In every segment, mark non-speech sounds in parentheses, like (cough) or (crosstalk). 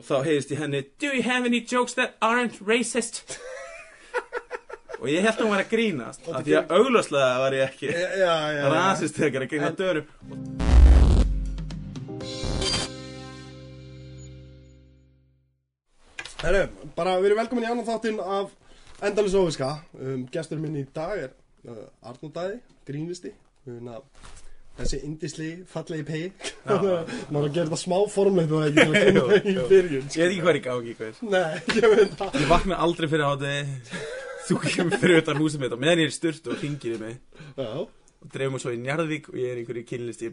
og þá heyrðist í henni Do you have any jokes that aren't racist? og ég held að hún var að grínast af því að augljóslega var ég ekki Já, já, já. rasist þegar að grína döru Herru, bara við erum velkomin í annan þáttinn af Endalus Óviska. Um, gestur minn í dag er uh, Arnur Dæði, grínvisti. Um, þessi indisli, fallegi pegi. Náður að gera þetta smá formleitt og ekki til að koma í byrjun. Ég veit ekki hvað er í Nei, ég það. Ég vakna aldrei fyrir hátegi Þú kemur fyrir utan húsið mitt og meðan ég er í sturt og hringir í mig. Já, og dreifum mig svo í Njarðvík og ég er einhverju kynlist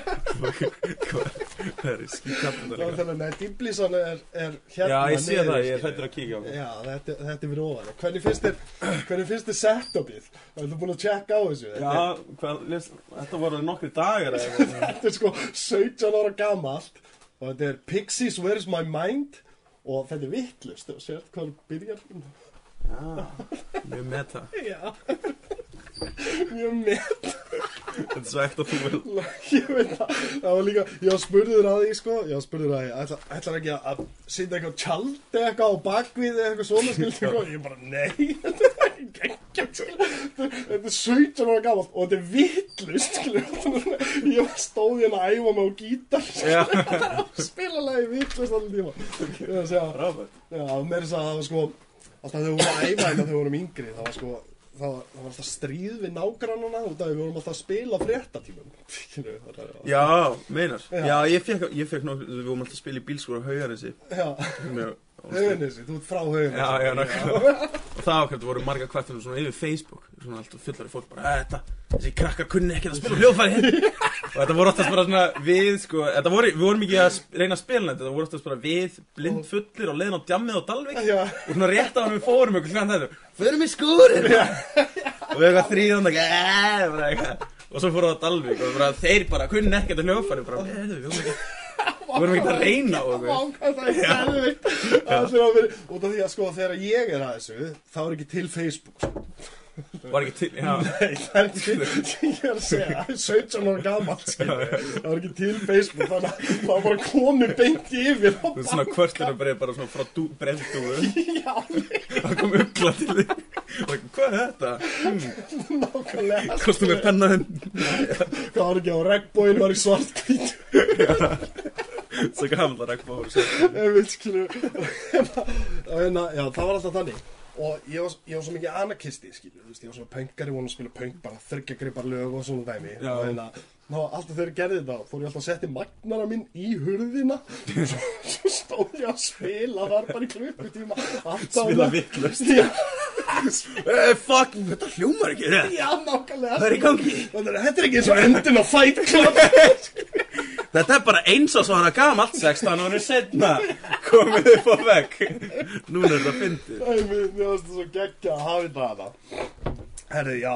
(laughs) er það er þannig, nei, Diblísan er, er hérna Já, ég sé niður, það, ég er hættur að kíkja á Já, þetta, þetta er fyrir ofan. Hvernig finnst þér, hvernig finnst þér setupið? Er búin að checka á þessu. Já, hvað, les, þetta voru nokkri dagar. (laughs) Þetta er sko 17 ára gamalt og þetta er Pixies Where's My Mind og þetta er vittlust og sért hvað byrjar Já, mjög meta Já Mjög með Þetta ekkert að þú vil Ég veit það. Það var líka Ég spurður að því sko. Ég spurður að því ætla, ætlar ekki að setja eitthvað tjald eitthvað á bakvið eitthvað svona eitthvað Ég bara nei (laughs) Þetta er ekki Þetta er 17 ára gamalt og þetta er vittlust Ég stóð hérna að æfa mig á gítar spila lagi vittlust allir tíma Ég var meira þess að það var sko Alltaf þegar við vorum að æfa hérna þegar við vorum yngri Það var sko Það var, það var alltaf stríð við nágrannana af því við vorum alltaf að spila fréttatímum. (laughs) Það Já, meinar. Já. Ég fekk, ég fekk nokkuð, við vorum alltaf að spila í bílskóra haugarinsi Já, Mjög Hauganissi, þú ert frá Hauganissi Já, já, nákvæmlega. Og það ákvæmt voru marga kvartunum svona yfir Facebook Svona alltaf fullari fólk bara "Æ, Þetta, þessi krakkar kunni ekki að spila hljóðfæri (laughs) Og þetta voru oftast bara svona við, sko Þetta voru, við vorum ekki að reyna að spila þetta Þetta voru oftast bara við, blind fullir og leiðin á djammið á Dalvik Og svona rétt á hann við fórum ykkur klant þetta Förum í skúrin Og við eitthvað þrýðan og Og svo fórum við á Dalvik og bara, þeir bara kunni ekki að hljóðfæri Bara, "Heyrðu, við vorum ekki að reyna á okkur það Það Út af því að sko þegar ég er að þessu Þá er ekki til Facebook sko. Var ekki til, já. Nei, það er ekki til Ég er að segja, 17 ára gammal skilur. Það er ekki til Facebook Þannig að það var bara komið beint yfir Þú veist svona kvörtlinu bara, bara svona frá dú, brenndúu Já, Það kom ugla til Og hvað er þetta? Hmm, nákvæmlega. Kostum við pennaðinn Það var ekki á regnbóin var í svartkvít Svo gamla regnbóður svo. Ég veit skilu hérna, það var alltaf þannig. Og ég var, ég var svo mikið anakisti skilu, þú veist, Ég var svona pöngari, vona að spila pöng Bara þryggja gripar lög og svona dæmi. Já. Og hérna, ná, alltaf þegar ég gerði þetta Fór ég alltaf að setja magnara minn í hurðina. Svo, (laughs) svo stóð ég að spila þar bara í klukkutíma Spila með- vittlust Já, Eh, fuck, þetta hljómar ekki rétt já, nákvæmlega. Hvað er í gangi? Að þetta er ekki eins og endin á Fight Club. (laughs) Þetta er bara eins og svona gamalt 16 árið setna Komið upp á vegg Núna er þetta fyndið. Æ, mér mér finnst það svo geggja að hafa þetta hana Herri, já.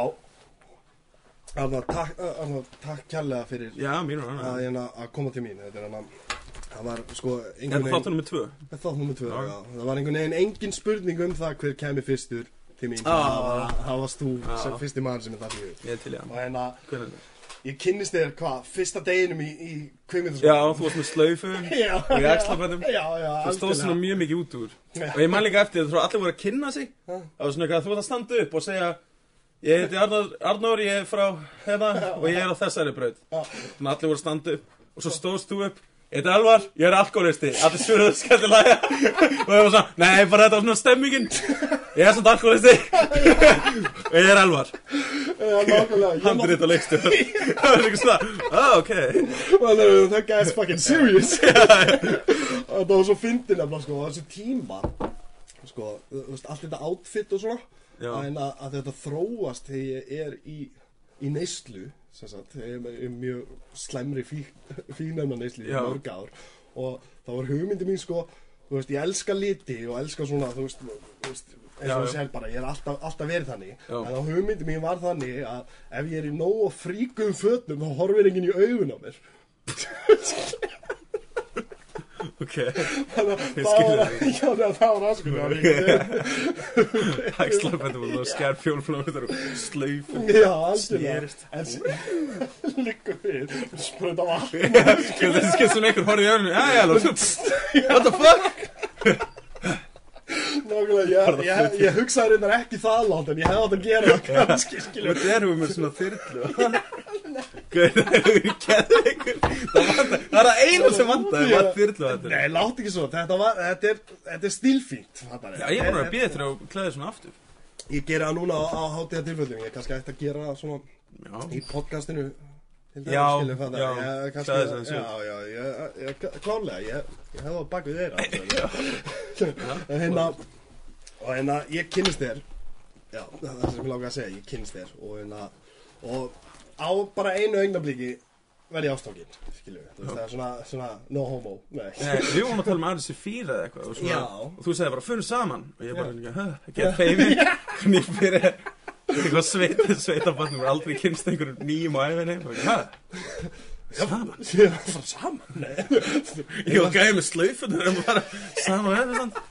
Þannig takk, uh, takk kærlega fyrir Já, mínur að, hann hérna, að koma til mín. Þetta er hana Það var sko Þetta einhvern er þáttur nummer tvö. Þátt nummer tvö, Já. já. Það var einhvern veginn engin spurning um það hver kemi fyrstur til mín Ah. Það var- Það varst þú Já. sem fyrsti maður sem er það fyrir Ég er til hann Og hérna, ég kynnist þér hvað, fyrsta deginum í, í Já, kvikmyndaskólanum. þú varst með slaufu (laughs) já, Og. Já, já, Það stóð svona mjög mikið út úr Já. Og ég man líka eftir að allir voru að kynna sig Já. Það var svona eitthvað að þú ert að standa upp og segja Ég heiti Arnór, ég er frá hérna og ég er á þessari braut Já. Allir voru að standa upp Og svo stóðst þú upp Ég heiti Elvar, ég er alkoholisti. Allir svöruðu skemmtilega. Og það var svona, nei bara þetta var svona stemmingin. Ég er svona alkoholisti. Og ég er Ég Handrið og leikstur Það var eitthvað svona, ah ok. Að það gæðist fucking serious. (laughs) Það var svo fyndin nefnilega sko. Þessu tíma Sko, allt þetta outfit og svona. En að, að þetta þróast þegar ég er í, í neyslu sagt, mjög slæmri fí, (laughs) fínæmna neyslu í mörg ár. Og það var hugmyndi mín sko Þú veist, ég elska liti og elska svona, þú veist, þú veist eins og þú segir bara, ég er alltaf, alltaf verið þannig. Já. en á hugmyndi mín var þannig að ef ég er í nógu fríkum fötum þá horfir enginn í augun á mér (laughs) (laughs) Ok, Þannig að (laughs) það var, það var var líka hægslapendum og skær fjólflóður og slauf Já, s- liggur við, spröta vatn. Þetta er sem einhver (laughs) já, lóð What the fuck? (laughs) Nákvæmlega, ég, ég, ég hugsaði reyndar ekki það langt, en ég hefði átt að gera það kannski. Þetta erum við með svona þyrlu. (laughs) Það er Það er einu sem vantar Það var þyrlu þetta Nei, látt ekki svo, þetta, var, þetta, er, þetta er stílfínt, Já, ég er bara að býða þér að klæða svona aftur. Ég gera það núna á, á hátíða tilfellum, ég er kannski ætti að gera það svona Já, í podcastinu. Til Já, já, klæða sig aðeins já, já, ég, klálega, ég, ég hefði á bak við þeirra. (laughs) En hérna, og hérna, ég kynnist þér, já, það er það sem ég langar að segja, ég kynnist þér, og hérna, og á bara einu augnablíki verði ég ástofnginn, skilju, þú veist, það er svona, svona, no homo, nei. Nei, við vorum að tala um aðeins í fýra eða eitthvað og, svona, og þú segði bara, fyrir saman. Og ég bara, hæ, get feimi Hvernig fyrir Eitthvað sveita, sveita barnum og aldrei kynst einhverjum nýjum á æfinni saman. Saman. (laughs) Ég var gæði með og bara saman á æfinni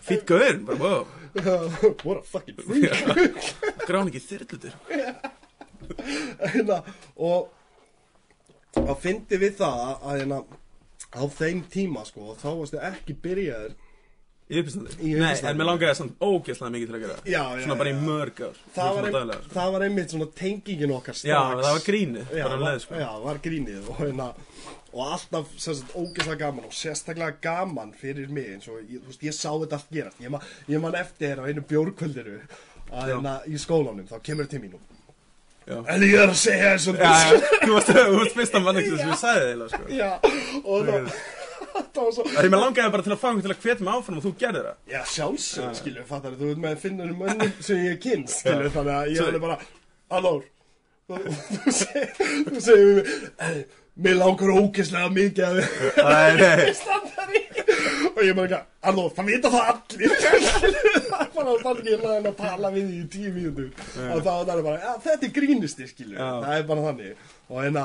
Fýtt gauðin, bara, wow What a fucking freak. Grán ekki þyrlutur hérna, og að fyndi við það að, að hérna, á þeim tíma sko, þá varstu ekki byrjaður Í uppistandi Í Nei, uppistandi. en mér langaði samt ógeðslega mikið til að gera það. Já, já, Svona bara í já. mörg ár það Svona var, ein, sko. það var einmitt svona tengingin okkar strax Já, það var grínið, já, um var, leið, sko já, var grínið og, hérna, og alltaf sagt, ógeðslega gaman og sérstaklega gaman fyrir mig eins og ég, veist, ég sá þetta allt gerast ég, ma, ég man eftir þér á einu Já. hérna í skólanum þá kemur til mín og Já, en ég er að segja þér já, svona þú varst fyrsta mannekst sem ég sagði það, sko Já, og það, það var svo Það er mér langaði bara til að fá einhvern til að hvetja mig áfram og þú gerðir það. Já, sjálfsög, skilju, fattar þú veit með að finna um mönnum sem ég kynst, skilju, þannig að ég er bara, Allór, þú segir, við mig, "Eh, mér langar ógeðslega mikið að við standar í, og ég bara ekki, Allór, það vita það allir, það er bara þannig ég laði hann að tala við í tíu mínútur, og þá er það bara, þetta er grínisti, skilju, það er bara þannig, og hérna,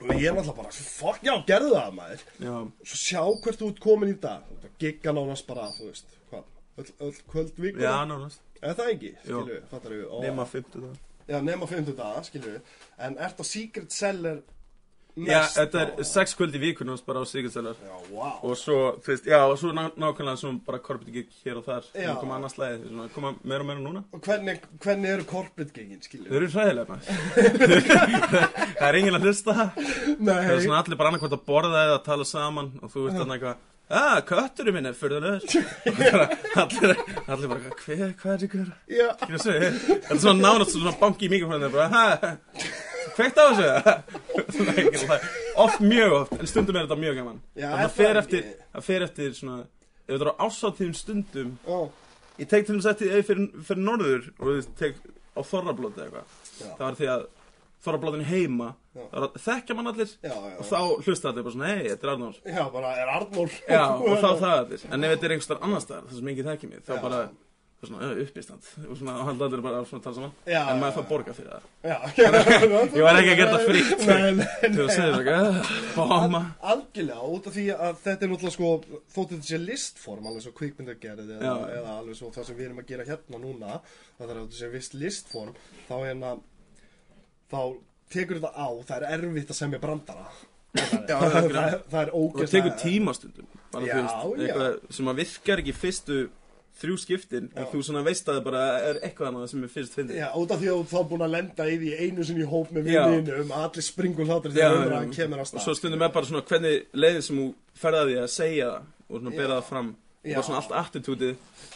og ég er náttúrulega bara, fuck, já, gerðu það, maður, Já, svo sjá hvert þú ert komin í dag. Þú ert að gigga nánast bara, þú veist hvað, öll, öll kvöld vikur já, nánast. eða það ekki, skilju, fattar við Nema 50 það. já, nema 50 daga, skilju en ert á Secret Seller Já, þetta er sex kvöld í vikunum bara á Sigurdsælar. já, wow Og svo, veist, já, og svo ná, nákvæmlega svona bara korpið gig hér og þar. Svona koma annars slæði, svona koma meira og meira núna. og hvernig, hvernig eru corporate gigin, Þau skilju eru hræðilega (laughs) það er enginn að hlusta það. nei, Það er svona allir bara annarkvæmt að borða eða að tala saman og þú veist þannig eitthvað Ah, kötturinn minn er Og bara, (laughs) allir, allir bara, hver, hvað er ykkur? þetta er svona nánast svona banki í mikrofónu bara, ha, kveikt á þessu? (laughs) Oft mjög oft, en stundum er þetta mjög gaman. Já, Og það fer eftir, það fer eftir svona Ef þetta er á ásáttíðum stundum ó, Ég tek til þess eftir, ef ég fyrir, fyrir norður Og veist, tek á þorrablóti eitthvað. Það var því að þorrablótin heima þekkja mann allir já, já, Og þá hlusta allir bara svona, hei, þetta er Arnór. Já, bara er Arnór. Og þá (laughs) það allir. En ef þetta er einhvers þar annar staðar, það sem enginn þekki mig Þá bara, svona, "Ö, uppistand. Og svona, hann allir bara að tala saman. Já, En maður fær borga fyrir það. (laughs) Ég var ekki að gera það frítt nei, nei, Til að segja það, Algjörlega, út af því að þetta er náttúrulega sko, þótt þetta sé listform, alveg svo kvikmyndagerð eða, eða alveg svo það sem við erum að gera hérna núna, það er að þetta sé vist listform, þá hérna, þá tekur þetta á, það er erfitt að semja brandara. (laughs) Já, það, það er- það, það er Og það tekur tíma stundum Bara Já, já. sem að virkar ekki fyrstu þrjú skiptin En þú svona veist að það bara er eitthvað annað sem er fyrst fyndið. Já, út af því að þú þá búin að lenda í því einu sinni í hóp með Já. vinninum, að allir springur hlátur þegar umræðan kemur á Og stað. svo stundum er bara svona hvernig leiðið sem þú ferðaði að segja það Og svona bera það fram Já. bara svona allt attitútið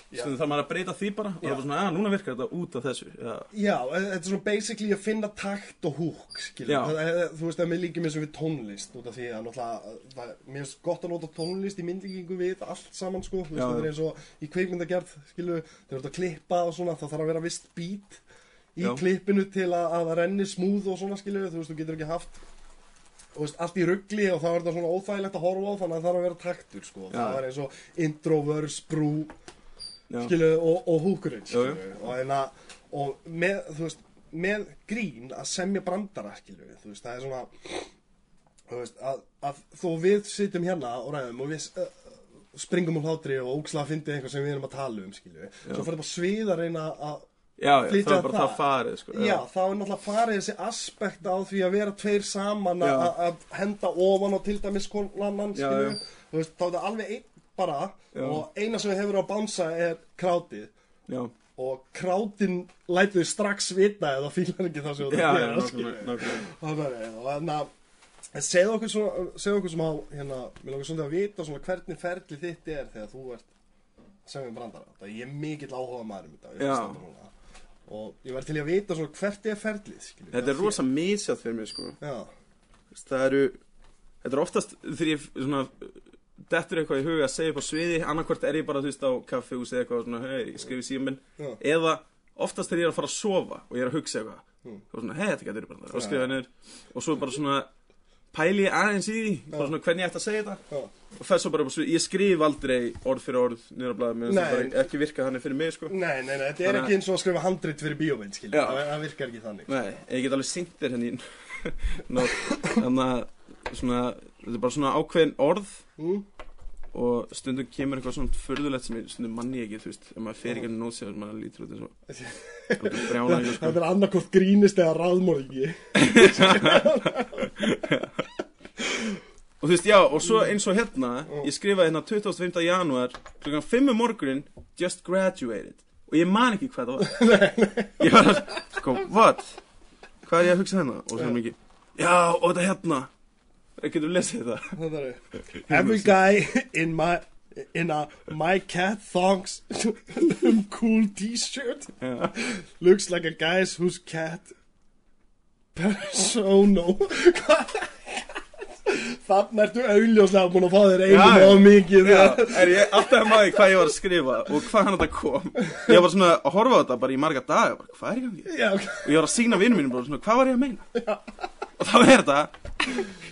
Já. Stundum þarf maður að breyta því bara Og það er bara svona, að núna virkar þetta út af þessu Já, Já, e- þetta er svona basically að finna takt og húk. Já. Það, er- þú veist, það er mér líka eins og við tónlist, út af því að náttúrulega, það, mér er gott að nota tónlist í myndlíkingu við allt saman, sko. Þú veist, Já, það er já. eins og í kveikmyndagerð, skilur, þegar þú ert að klippa og svona, það þarf að vera vist beat í Já. klippinu til að, að það renni smúð og svona, skilur, þú veist, þú getur ekki haft veist, allt í ruggli og þá er það svona óþægilegt að horfa á þannig að það þarf að vera taktur, sko. Það er eins og intro, verse, brú, skilu, og, og húkurinn Jú, jú. skilu, og, og með, veist, með grín að semja brandara skilu, veist, það er svona veist, að, að þó við sitjum hérna og ræðum og við uh, springum úr hlátri og ókslega fyndið eitthvað sem við erum að tala um, skilju við. Svo fyrir bara svið að reyna að Já, já, það er bara það. það farið, sko. Já, þá er náttúrulega farið þessi aspekt á því að vera tveir saman að að henda ofan og til dæmis konan Já, skilju já. Þú veist, þá er það alveg einn bara Já. og eina sem við hefur á bánsa er krátið Já, og krátin þau strax vita eða fílar ekki það sem þú já, ert já, að gera, skilju nákvæmlega, nákvæmlega. Þannig að, og þannig að en segðu okkur svona á, hérna, mér langar svolítið að vita svona hvernig ferli þitt er þegar þú ert sem við brandara, það ég er mikill áhuga maður um þetta, og ég væri til í að vita svona hvert er ferlið, skilju Þetta er rosa misjátt fyrir mig, sko. Já, Það eru, þetta er oftast þegar ég svona dettur eitthvað í huga að segja upp á sviði, annarkvort er ég bara, þú veist, á kaffehúsi eða eitthvað svona, hei, ég skrifi síðan minn, Já. eða oftast þegar ég er að fara að sofa og ég er að hugsa eitthvað, Mm. er svona, hei, þetta getur bara, og skrifa niður, og svo bara svona, pæli aðeins í því, bara svona hvernig ég ætti að segja þetta, og fer svo bara ég skrif aldrei orð fyrir orð finnst Nei. það bara ekki virka þannig fyrir mig, sko. nei, nei, nei, þetta er að- ekki eins og að skrifa handrit fyrir bíómynd, skilju, Já. það, virkar ekki þannig Nei, ég get alveg syngt þér henni (laughs) Nó, þannig að svona, þetta er bara svona ákveðin orð mm? Og stundum kemur eitthvað svona furðulegt sem ég stundum manni ekki, þú veist, ef maður fer ekki að nót sér, maður lítur út eins og brjála (laughs) ekki, sko. Þetta er annarkort grínist eða raðmóringi (laughs) Og þú veist, já, og svo eins og hérna, ég skrifaði hérna 25. janúar, klukkan 5 um morgunin, just graduated. Og ég man ekki hvað það var. (laughs) Ég var að, sko, what? Hvað er ég að hugsa hérna? Og svo mikið, já, og þetta hérna. Getur þú lesið það? (laughs) Er Every guy in my in a my cat thongs (laughs) cool t-shirt Já. looks like a guy's whose cat persona Þannig ertu augljóslega búin að fá þér Já, einu já. og mikið Já, er ég alltaf að maður hvað ég var að skrifa og hvað hann þetta kom Ég var svona að horfa á þetta bara í marga daga bara, Hvað er í gangi? Já, Og ég var að sína vinnum mínum bara svona, hvað var ég að meina? Og þá er þetta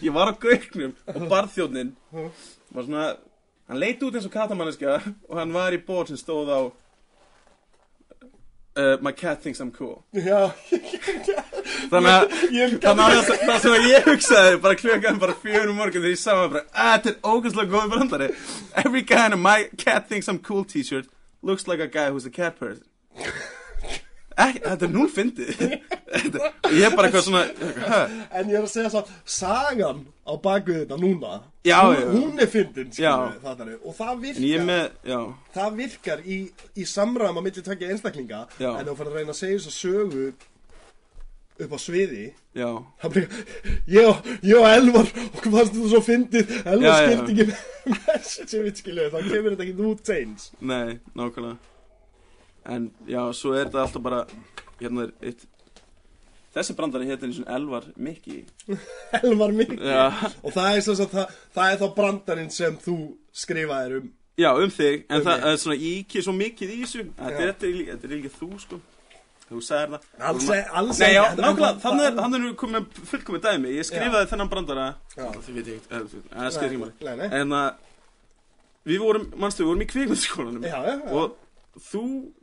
Ég var á gauknum og barþjóðnin var svona Hann leit út eins og katamanniska og hann var í bór sem stóð á uh, My cat thinks I'm cool. Já. Þannig að það, sem að ég hugsaði bara klukkan bara fjörum morgun þegar ég sá maður bara að þetta er ógæslega góð brandari. Every guy in a my cat thinks I'm cool t-shirt looks like a guy who's a cat person Ekki, þetta er núl fyndið. Ég er bara eitthvað svona hæ? En ég er að segja svo Sagan á bakvið þetta núna Já, hún, já. hún er fyndin Og það virkar. með, Það virkar í, í samræðum að milli tvekja einstaklinga. Já. En þú fyrir að reyna að segja þess að sögu upp á sviði ég og, Elvar Okkur fannst þetta svo fyndið. Elvar skildi ekki (laughs) message Þá kemur þetta ekki út eins Nei, nákvæmlega En já, svo er þetta alltaf bara Hérna er eitt Þessi brandari heitir eins og Elvar Mikki. (laughs) Elvar mikið Já, Og það er, svo, það, það er þá brandarinn sem þú skrifaðir um. Já, um þig, en Um það mig. er svona ég ekki svo mikið í þessu. Þetta Já. er, þetta er, er ekki þú, sko. Þú sagðir það. Alls, e- alls Nei, já, nákvæmlega, þannig er, er komið fullkomið dæmi. Ég skrifaði þennan brandara. Já. Það veit ég ekkert, það skil ekki máli Nei, nei. En að Við vorum, manstu, við vorum í kvikmyndaskólanum. Já, já, já. Og þú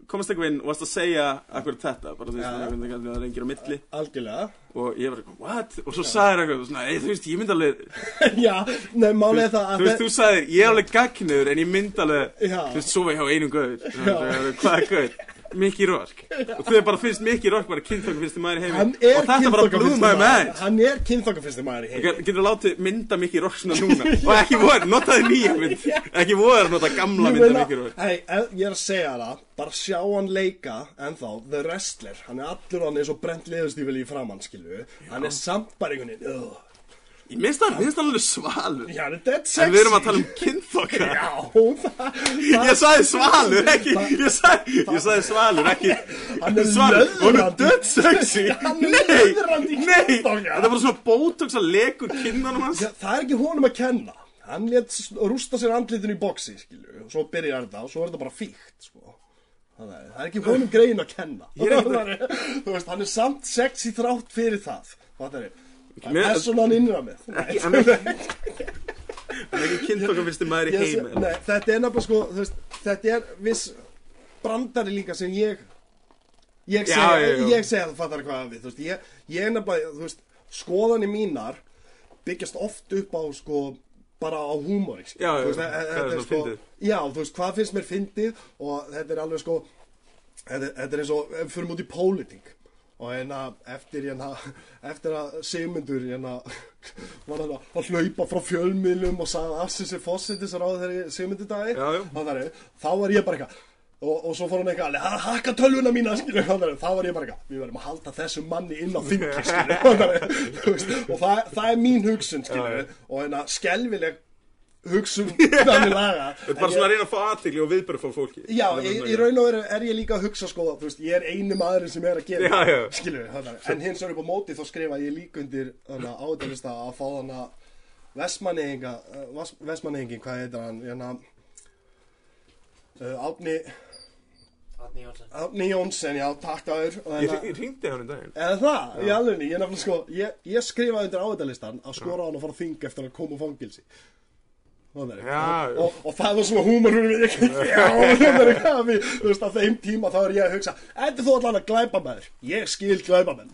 komast eitthvað inn og varst að segja akkur þetta Bara þú veist, já. það er er engir á milli Algjörlega Og ég var eitthvað, what? Og svo sagðir eitthvað, svona, þú veist, ég myndi alveg (laughs) Já, nei, málið það Þú veist, þú sagðir, ég er alveg gagniður en ég mynd alveg. Þú veist, sofa hjá einum gauður Hvað er gauður? Mickey Rourke. Og þau bara finnst Mickey Rourke bara kynþokk finnst þið maður í heimi. Hann er Og þetta bara blew my mind Hann er kynþokkafyrsti maður í heim Get- Getur þú látið mynda Mickey Rourke svona núna? Og ekki voru, notaði nýja mynd. (laughs) Ekki voru að nota gamla mynda Mickey Rourke. Hei, ég er að segja það Bara sjá hann leika ennþá The Wrestler. Hann er allur hann eins og brent leðustífili í framann, skilu Hann er samt bara einhvern veginn. Ég minnst það, minnst það alveg svalur. Já, hann er sexy En við erum að tala um kynþokka Já, (laughs) það, Ég sagði svalur, ekki Ég sagði, ég sagði svalur, ekki Hann er Svalur, hún er dödd sexy. Hann er Nei, löðrandi nei. kynþokka. Þetta er bara svona botox að leku kinnanum hans. Já, það er ekki honum að kenna. Hann létt rústa sér andlitinu í boxi, skilu Og svo byrjar þetta og svo er þetta bara fíkt, sko. Það er, það er ekki honum greiðin að kenna. (laughs) Það Þú veist, hann er samt sexy þrátt fyrir það Það er Það er svona hann innra með. Hann er (laughs) er ekki kynþokka fyrstu maður í heimi Nei, þetta er nefnilega sko veist, Þetta er viss brandari líka sem ég Ég að það fattar hvað við veist, ég, ég er nefnilega, skoðanir mínar byggjast oft upp á sko bara á húmóri Já, já, veist, hvað e- er þetta svona fyndið? já, þú veist, hvað finnst mér fyndið og þetta er alveg sko þetta, þetta er eins og fyrir út í póliting og hérna eftir hérna eftir að Sigmundur hérna var hann að hlaupa frá fjölmiðlum og sagði að er fósittis ráð þegar Sigmundur dagi Já, já. þá var ég bara eitthvað og, og svo fór hann eitthvað alveg, "Ha- hakka tölvuna mína skilur, þá var ég bara eitthvað við verðum að halda þessum manni inn á þingi (laughs) og það, það er mín hugsun skilur, og hérna skelvileg hugsun þannig (laughs) (laughs) laga. Þetta er bara svona að ég, reyna að fá aðtegli og viðbörð frá fólki. Já, í, í raun og veru er ég líka að hugsa sko, þú veist, ég er einu maðurinn sem er að gera Já, já. skilur, þannig, en hins vegar upp á móti þá skrifa ég líka undir áðurlista að fá hann að Vestmanneginga Vestmannegingin, hvað heitir hann? Hérna uh, Átni Átni Jónsson. Átni Jónsson, já, takk aður. Og Ég hérna- ég hringdi hann í daginn. Eða það, í alvegni, ég nefnilega sko, ég, ég skrifaði undir áhættalistan að skora á hann að fara að þinga eftir að koma fangilsi. Já, og, og, og það var svona (laughs) (laughs) eitthvað, við- þú veist, á þeim tíma þá er ég að hugsa, er þú allan að glæpa með þér, ég skil glæpa með (laughs)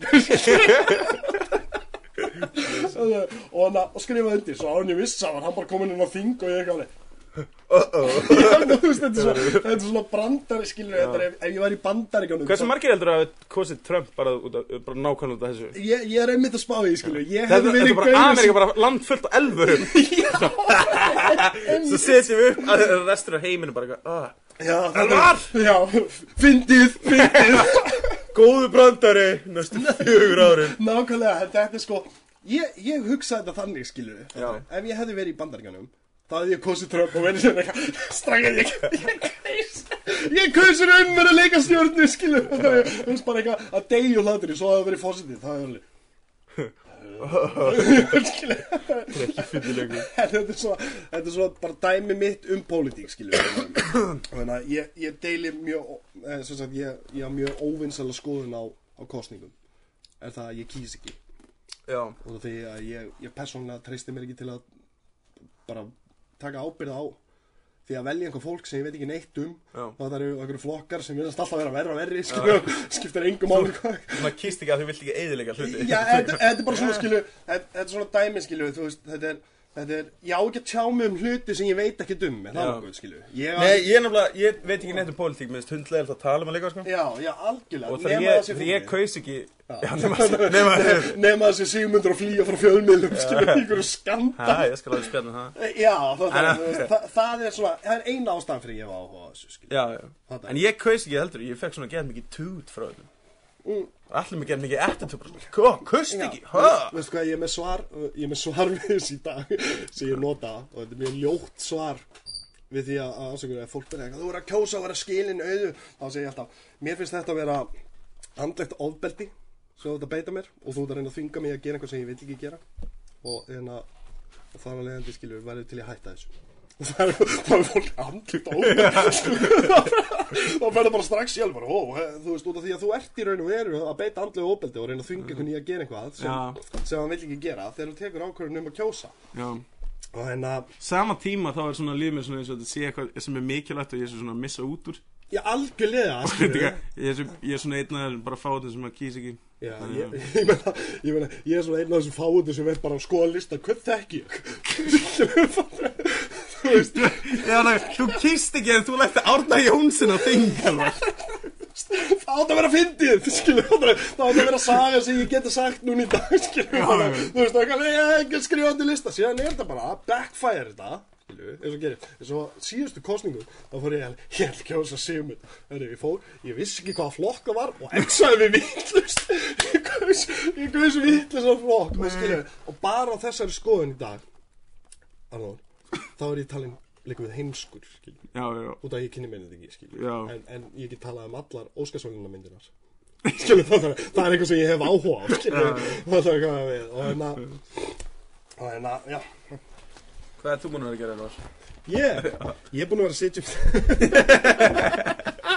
og að skrifaði undir, svo á hann ég viss að hann bara komin inn á þing og ég ekki alveg, þú veist, þetta er svona, þetta er svona brandari, skilur, þetta er ef, ef ég var í bandaríkjónum. Hversu margir heldur að hafa kosið Trump bara, út af- bara nákvæmlega út af þessu? Ég, ég er einmitt að spá í, skilur, ég Þetta hefði þetta verið er bara gaurinn Amerika, bara land fullt á elfurum (laughs) (laughs) Svo setjum við upp að restur af heiminu bara eitthvað ah. Já, Elvar! Já, fyndið, fyndið (laughs) Góðu brandari næstu fjögur árin Nákvæmlega, þetta er sko Ég, ég hugsaði þetta þannig, skilur Já. Ef ég hefði verið í bandaríkjanum þá hefði ég kosið Trump og verið sem eitthvað Strækja, ég, ég kaus raun með að leika stjórnu, skilur Það er, bara eitthvað að degi og hlátur Svo fósitið, það hefði alveg (laughs) Skilur Ekki fyrir lengur (laughs) þetta er svo, þetta er svo bara dæmi mitt um pólitík skilur þannig að ég, ég deili mjög eh, sagt, ég, ég hafa mjög óvinnsala skoðun á, á kostningum er það að ég kýs ekki. Já, og því að ég, ég persónulega treysti mér ekki til að bara taka ábyrð á því að velja einhver fólk sem ég veit ekki neitt um. Já. og það eru einhverju flokkar sem verðast alltaf að vera verra verri skilur, (laughs) skiptir engum hvað. svona kýst ekki að þú vilt ekki eðilega hluti. Já, þetta, er bara svona skilu þetta, er svona dæmi skilu þú veist, þetta er, þetta er ég á ekki að tjá mig um hluti sem ég veit ekki um en það Já. er nokkuð skilu ég, Nei, ég er nefnilega, ég veit ekki neitt um pólitík Mér finnst hundlega að tala um að leika sko. Já, já, algjörlega. Og það sé þegar ég kaus ekki Já, nema (laughs) sé sigmundur að flýja frá fjölmiðlum skilu, einhverju skanda Hæ, ég skal alveg spjalla um það. Já, það, er svona það er eina ástæðan fyrir ég var á þessu skilu Já, já. En ég kaus ekki heldur, ég fekk svona gett mikið tút frá þetta. Allir mikið attitúd Hvað, kaust Já, ekki? Veistu hvað, ég er með svar Ég er með svar við þessi dag (laughs) sem ég nota og þetta er mjög ljótt svar við því að ásökur að fólk byrja eitthvað þú er að kjósa að vera skilin auðu þá segir ég alltaf, mér finnst þetta að vera andlegt ofbeldi svo þetta beita mér og þú ert að reyna að þvinga mig að gera eitthvað sem ég vil ekki gera. Og, hérna, og þar að leiðandi skilur verður til að hætta þessu og það er, er fólk andlegt ofbeldi þá ferður bara strax sjálf bara, ó, þú veist, út af því að þú ert í raun og veru að beita andlegu ofbeldi og reyna að þvinga einhvern í að gera eitthvað sem, Já. sem hann vil ekki gera þegar þú tekur ákvörðun um að kjósa. Já. Og hérna, Sama tíma þá er svona líf mér svona eins og þetta sé eitthvað sem er mikilvægt og ég er svona að missa út úr. Ég algjörlega. Ég er ég er svona einn að bara fá þetta sem að kýs ekki. Já, ég, (laughs) ég, meina, ég meina, ég er svona einn af þessum fáutum sem veit bara að skoða lista, hvern þekki ég? (laughs) þú veist, þú kýst ekki en þú lætti Árna Jónsson að þinga það átt að vera fyndið, skilur, það átt að vera saga sem ég geti sagt núna í dag, (laughs) þannig, já. þú veist, það ég ekki skrifa til lista, síðan er þetta bara að backfire þetta, skilur, eins og gerir, eins og síðustu kostningu, þá fór ég að, held að Sigmund, þegar ég fór, ég vissi ekki hvaða flokk það var og exaði við vittlust, ég gaus, ég gaus vittlust á flokk, og skilur, og bara á þessari skoðun í dag, Arnór, þá er ég talin líka við heimskur, skilur, Já, já, út af að ég kynni mennið ekki, skilur, Já. en, en ég get talað um allar Óskarsvælina myndinar, (laughs) skilur, það, það, það er eitthvað sem ég hef áhuga á, skilur, það er eitthvað við, og hérna, og hérna, já, Hvað er þú búin að vera að gera það? ég, ég er búin að vera að sitja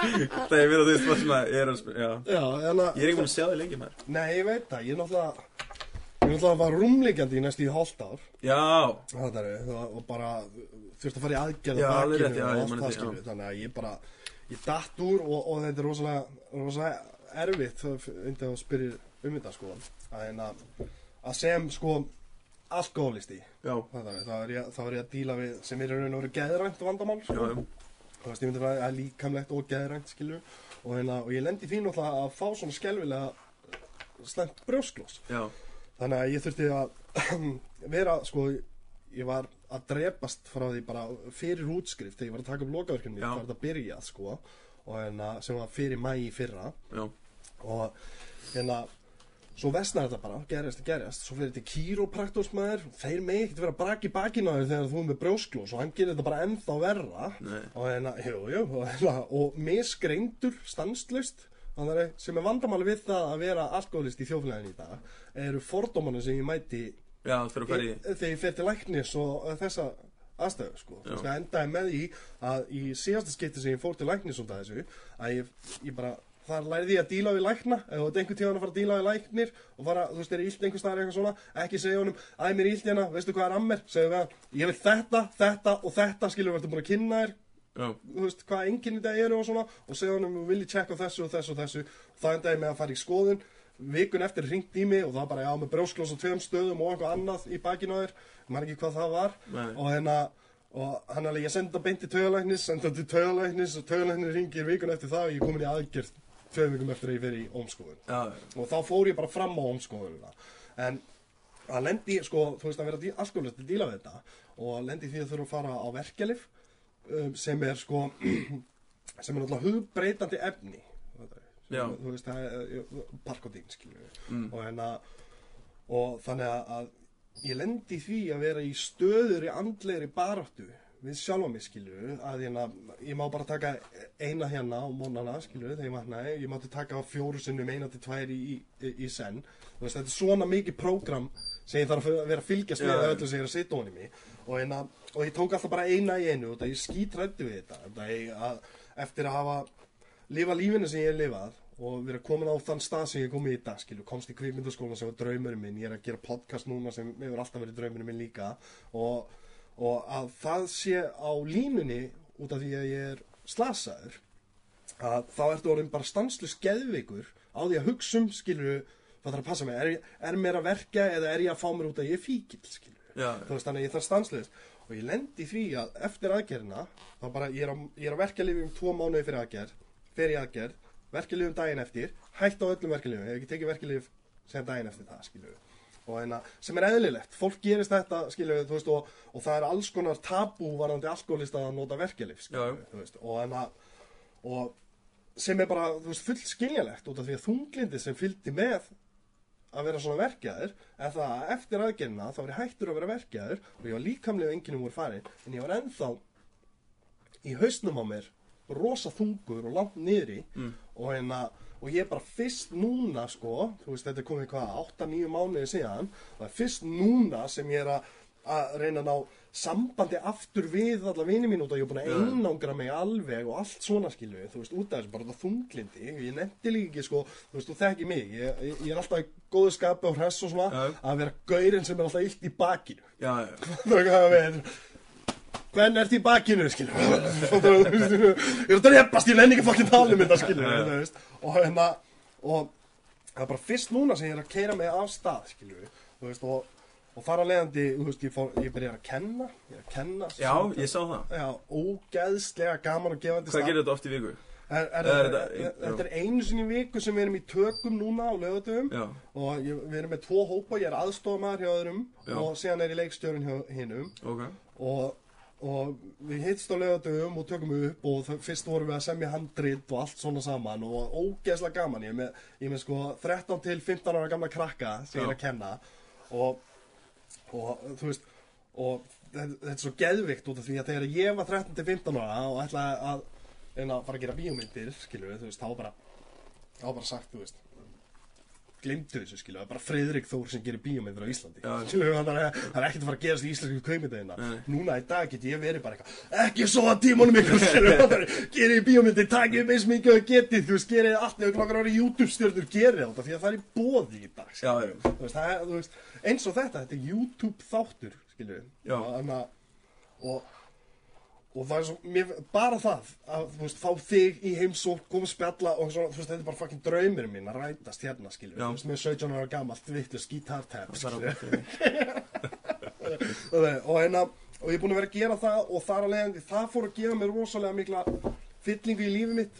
Það er verið að þú veist bara svona, ég er að spila, já. Já, hérna, Ég er ekki búin að sjá þig lengi maður. Nei, ég veit það, ég er náttúrulega, náttúrulega var rúmleikjandi í næstu í hálft ár, Já, það er, og bara þurfti að fara í aðgerð Já, á alveg rétt, bakinu já, og ég allt það skilur, þannig að ég bara, ég datt úr og, og þetta er rosalega, rosalega erfitt, það er að spyrja um þetta sko, að, hérna, að sem sko alkoholisti Já, Það er, þá, er ég, er að díla við sem er raun og veru geðrænt vandamál sko. Þú veist, ég myndi að það er líkamlegt og geðrænt, skilju og, hérna, og ég lendi því náttúrulega að fá svona skelvilega slemt brjósklós já, þannig að ég þurfti að (clears throat) vera, sko ég var að drepast frá því bara fyrir útskrift þegar ég var að taka upp lokaverkefni Já. það var að byrja, sko og hérna, sem var fyrir mæ í fyrra. Já, og hérna svo vestnar þetta bara, gerjast og gerjast. Svo fyrir þetta kýrópraktorsmaður þeir megi ekkert vera að braki bakinn á þér þegar þú er með brjósklós og hann gerir þetta bara ennþá verra. Nei. og hérna, jú, jú og, hérna, og misgreindur, stanslust þannig að sem er vandamáli við það að vera alkoholist í þjóflæðin í dag eru fordómanu sem ég mæti já, að í þegar ég fer til læknis og þessa aðstöðu sko. Veist, það endaði með því að í síðasta skipti sem ég fór til læknis af þessu að ég, ég bara þar lærði ég að díla við lækna. Ert einhvern tíðan að fara að díla við læknir og fara, þú veist, er illt einhvers staðar eitthvað svona ekki segja honum, æ, mér er illt hérna, veistu hvað er að mér? Segja við hann, ég vil þetta, þetta og þetta skilur verður búin að kynna þér þú veist, hvað enginn þetta eru og svona og segja honum, vil ég tjekka á þessu og þessu og þessu. Og það endaði með að fara í skoðun. Vikun eftir hringt í mig og það bara, já, með brjósklós á tveim stöðum og eitthvað annað í bakinu á þér. Man ekki hvað það var. Nei. og hérna, og hann alveg, ég sendi það beint til taugalæknis sendi það til taugalæknis. Og taugalæknis ringir vikun eftir það og ég er komin í aðgerð tveim vikum eftir að ég fer í ómskoðun. Já, og þá fór ég bara fram á ómskoðununa en að lendi, sko, þú veist að vera alkoholist að díla við þetta og lendi því að þurfa að fara á verkjalif um, sem er sko (clears throat) sem er náttúrulega hugbreytandi efni. Sem, þú veist, það er parkodín skilur við Mm. og hérna og þannig að, ég lendi því að vera í stöður í andlegri baráttu við sjálfa mig skilur að hérna, ég má bara taka eina hérna á mónana skilur þegar ég vaknaði, ég mátti taka fjóru sinnum eina til tvær í, í, í senn. Þú veist, þetta er svona mikið prógram sem ég þarf að vera að fylgjast með já. öllu sem ég er að sitja honum í og, hérna, og ég tók alltaf bara eina í einu og það ég skítrætti við þetta ég, að, eftir að hafa lifa lífinu sem ég hef lifað og vera komin á þann stað sem ég er komin í dag skilu, komst í kvikmyndaskóla sem var draumurinn minn ég er að gera podcast núna sem hefur alltaf verið draumurinn minn líka og, og að það sé á línunni út af því að ég er slasaður að þá ertu orðin bara stanslust geðveikur á því að hugsa um skilur það þarf að passa mig, er, er mér að verka eða er ég að fá mér út að ég er fíkil skilur já, þú veist þannig að ég þarf stanslust og ég lendi í því að eftir aðgerðina þá bara ég er, á, ég er að verka um tvo mánuði fyrir aðgerð fer í aðgerð, verka um daginn eftir hætt á öllum verkefliðum, ég hef ekki tekið verkeflið sem daginn eftir það skilur og hérna, sem er eðlilegt, fólk gerist þetta skilur þú veist og, og það er alls konar tabú varandi alkoholista að nota verkeflið já. þú veist, og hérna og sem er bara, þú veist, fullt skiljanlegt út af því að þunglindi sem fylgdi með að vera svona verkjaður er það að eftir aðgerðina þá var ég hættur að vera verkjaður og ég var líkamlega enginum voru farin en ég var ennþá í hausnum á mér rosa þungur og langt niðri Mm. og hérna og ég bara fyrst núna sko þú veist þetta er komið hvað 8-9 mánuði síðan það er fyrst núna sem ég er að reyna að ná sambandi aftur við alla vini mín út að ég er búin að einangra mig alveg og allt svona skilu þú veist út af þessu bara þetta þunglindi ég nefndi líka ekki sko þú veist þú þekki mig ég, ég, er alltaf í góðu skapi og hress og svona Já. að vera gaurinn sem er alltaf illt í bakinu já, já, það er hvað við Hvern ert í bakinu, skilur Ég er að drepast, ég nenni ekki fokkin tala um þetta, já. þú veist. Og hérna Og það er bara fyrst núna sem ég er að keira mig af stað, skilur Þú veist, og, og þar að leiðandi, þú veist, ég, fór, ég byrjar að kenna Ég er að kenna já, ég sá það Já, ógeðslega gaman og gefandi Hvað gerir þetta oft í viku? Er, er, Er þetta- er, já. einu sinni viku sem við erum í tökum núna á lögutum Já, og ég, við erum með tvo hópa, ég er aðstofamæður hjá öðrum Já. og síðan er ég leikstjórinn hjá hinnum ok og, og við hittst á lögatöfum og tökum upp og fyrst vorum við að semja handrit og allt svona saman og ógeðslega gaman ég er með, ég með sko 13 til 15 ára gamla krakka sem ég er Já. að kenna og, og þú veist og þetta, er svo geðvikt út af því að þegar ég var 13 til 15 ára og ætlaði að reyna að fara að gera bíómyndir við, þú veist, þá bara þá bara sagt, þú veist glimtu þessu skilu, það er bara Friðrik Þór sem gerir bíómyndir á Íslandi Já. skilu, það er, er ekkert að fara að gerast í íslensku kveimyndaðina Nei. núna í dag get ég verið bara eitthvað ekki svo að tímanum ykkur er, gerir bíómyndir, takið upp eins mikið og getið, þú veist, gerir allt ef klokkar ári YouTube stjórnur, gerir þetta því að það er í bóði í dag já, þú veist, það þú veist, eins og þetta, þetta er YouTube þáttur, skilju og, og, það er svo, mér, bara það að, veist, fá þig í heimsók koma að spjalla og svona, veist, þetta er bara fucking draumir minn að rætast hérna, skilju veist, með 17 ára gamalt vittlust gítartep, það skilju á Þannig, og hérna og ég er búin að vera að gera það og þar að leiðandi það fór að gefa mér rosalega mikla fyllingu í lífið mitt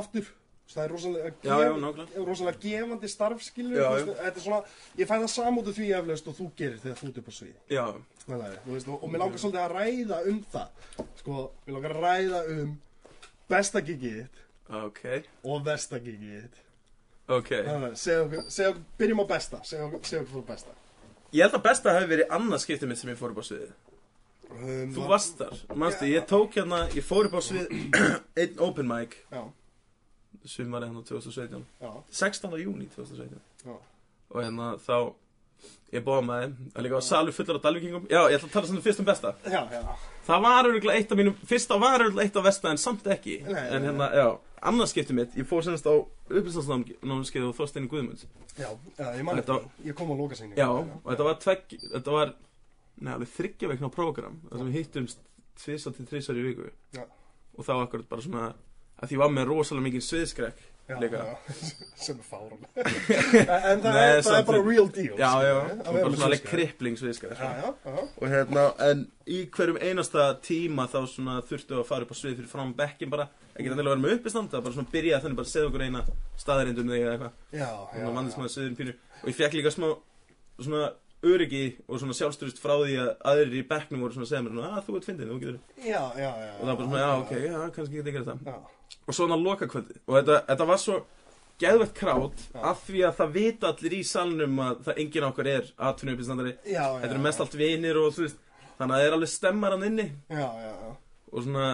aftur það er rosalega, Já, já, nákvæmlega. rosalega gefandi starfskilur Já, ég fæ það samútu því eflaust og þú gerir þegar þú Já, þú veist, og, og mér langar svolítið að ræða um það. Sko, mér langar að ræða um besta gigið þitt ok, og versta gigið þitt. Ok. Þannig, að, segja okkur, byrjum á besta. Segja okkur, fyrir besta. Ég held að besta hafi verið annað skiptið mitt sem ég fór upp á sviðið. Um, Þú varst þar, manstu, ég tók hérna, ég fór upp á svið (clears throat) einn open mic. Já, sumari hérna 2017 já, 16. júni 2017 já, og hérna þá ég bóða með þeim, það líka var salur fullur af dalvíkingum. Já, ég ætla að tala svona fyrst um besta. Já, já. það var öruglega eitt af mínum, fyrsta var öruglega eitt af versta en samt ekki. Nei, en nei, hérna, já, annað skiptið mitt ég fór senast á upplýstansnámskeið og Þorstein í Guðmunds. Já, já ég man Þetta- ég kom á lokasýningu. Já, og þetta var tvegg, þetta var neða, alveg þryggja veikna prógram þar sem við hittumst tvisa til þrísar í viku. Já. og þá akkurat bara svona að því var með rosalega mikið sviðskrekk já, líka. já, (laughs) sem er fárun (laughs) en það, Nei, er, það er bara real deal já, já, að vera bara með svona krippling já, og hérna, en í hverjum einasta tíma þá svona þurftu að fara upp á svið fyrir fram bekkin bara, ekki þannig að vera með uppistand það var bara svona byrja þannig bara að segja okkur eina staðarind um þig eða eitthvað, og það ég fekk líka smá svona öryggi og svona sjálfstyrust frá því að aðrir í bekknum voru svona að segja mér að þú ert fyndin, þú getur. Og það var bara svona, já, ok, já, kannski get ég gera það og svona loka kvöldi og þetta, þetta var svo geðvett krát Já. af því að það vita allir í salnum að það enginn okkar er atvinnu uppistandari já, þetta eru mest allt vinir og þú veist þannig að það er alveg stemmar hann inni já, já, já og svona,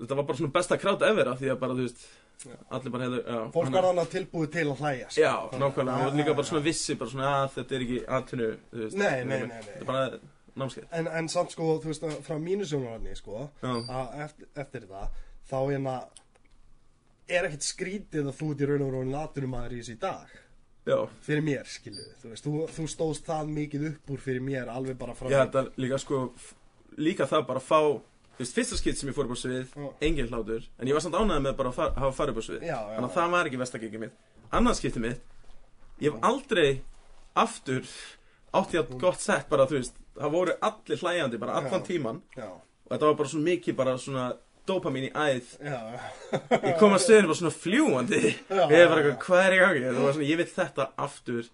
þetta var bara svona besta krát ever af því að bara, þú veist, Já. allir bara hefðu, já, fólk var þannig tilbúið til að hlæja sko. já, nákvæmlega, Já, og líka já, bara já. svona vissi, bara svona, að þetta er ekki veist, Nei, nei, nei, nei. þetta er bara námskeið, en, en samt sko, þú veist, frá mínu sjónararni sko, já, að eftir, eftir það þá hérna er ekkert skrítið að þú ert í raun og raun latunumæður í þessu í dag. Já, fyrir mér, skilu þú þú, þú stóðst það mikið upp úr fyrir mér alveg bara frá ég held að líka sko, líka það bara að fá, veist, fyrsta skipt sem ég fór upp á svið, Já. engin hlátur, en ég var samt ánægð með bara að fara, hafa farið upp á svið, Já, já, þannig að það var ekki vestakekki mitt, annað skiptið mitt, ég hef aldrei aftur átt ég að gott sett bara, þú veist, það voru allir hlæjandi bara allan Já. tíman já, og þetta var bara svo mikið bara svona dopamin í æð. Ég kom að stöðinu bara svona fljúandi ég er bara já, eitthvað, hvað er það var svona, ég vil þetta aftur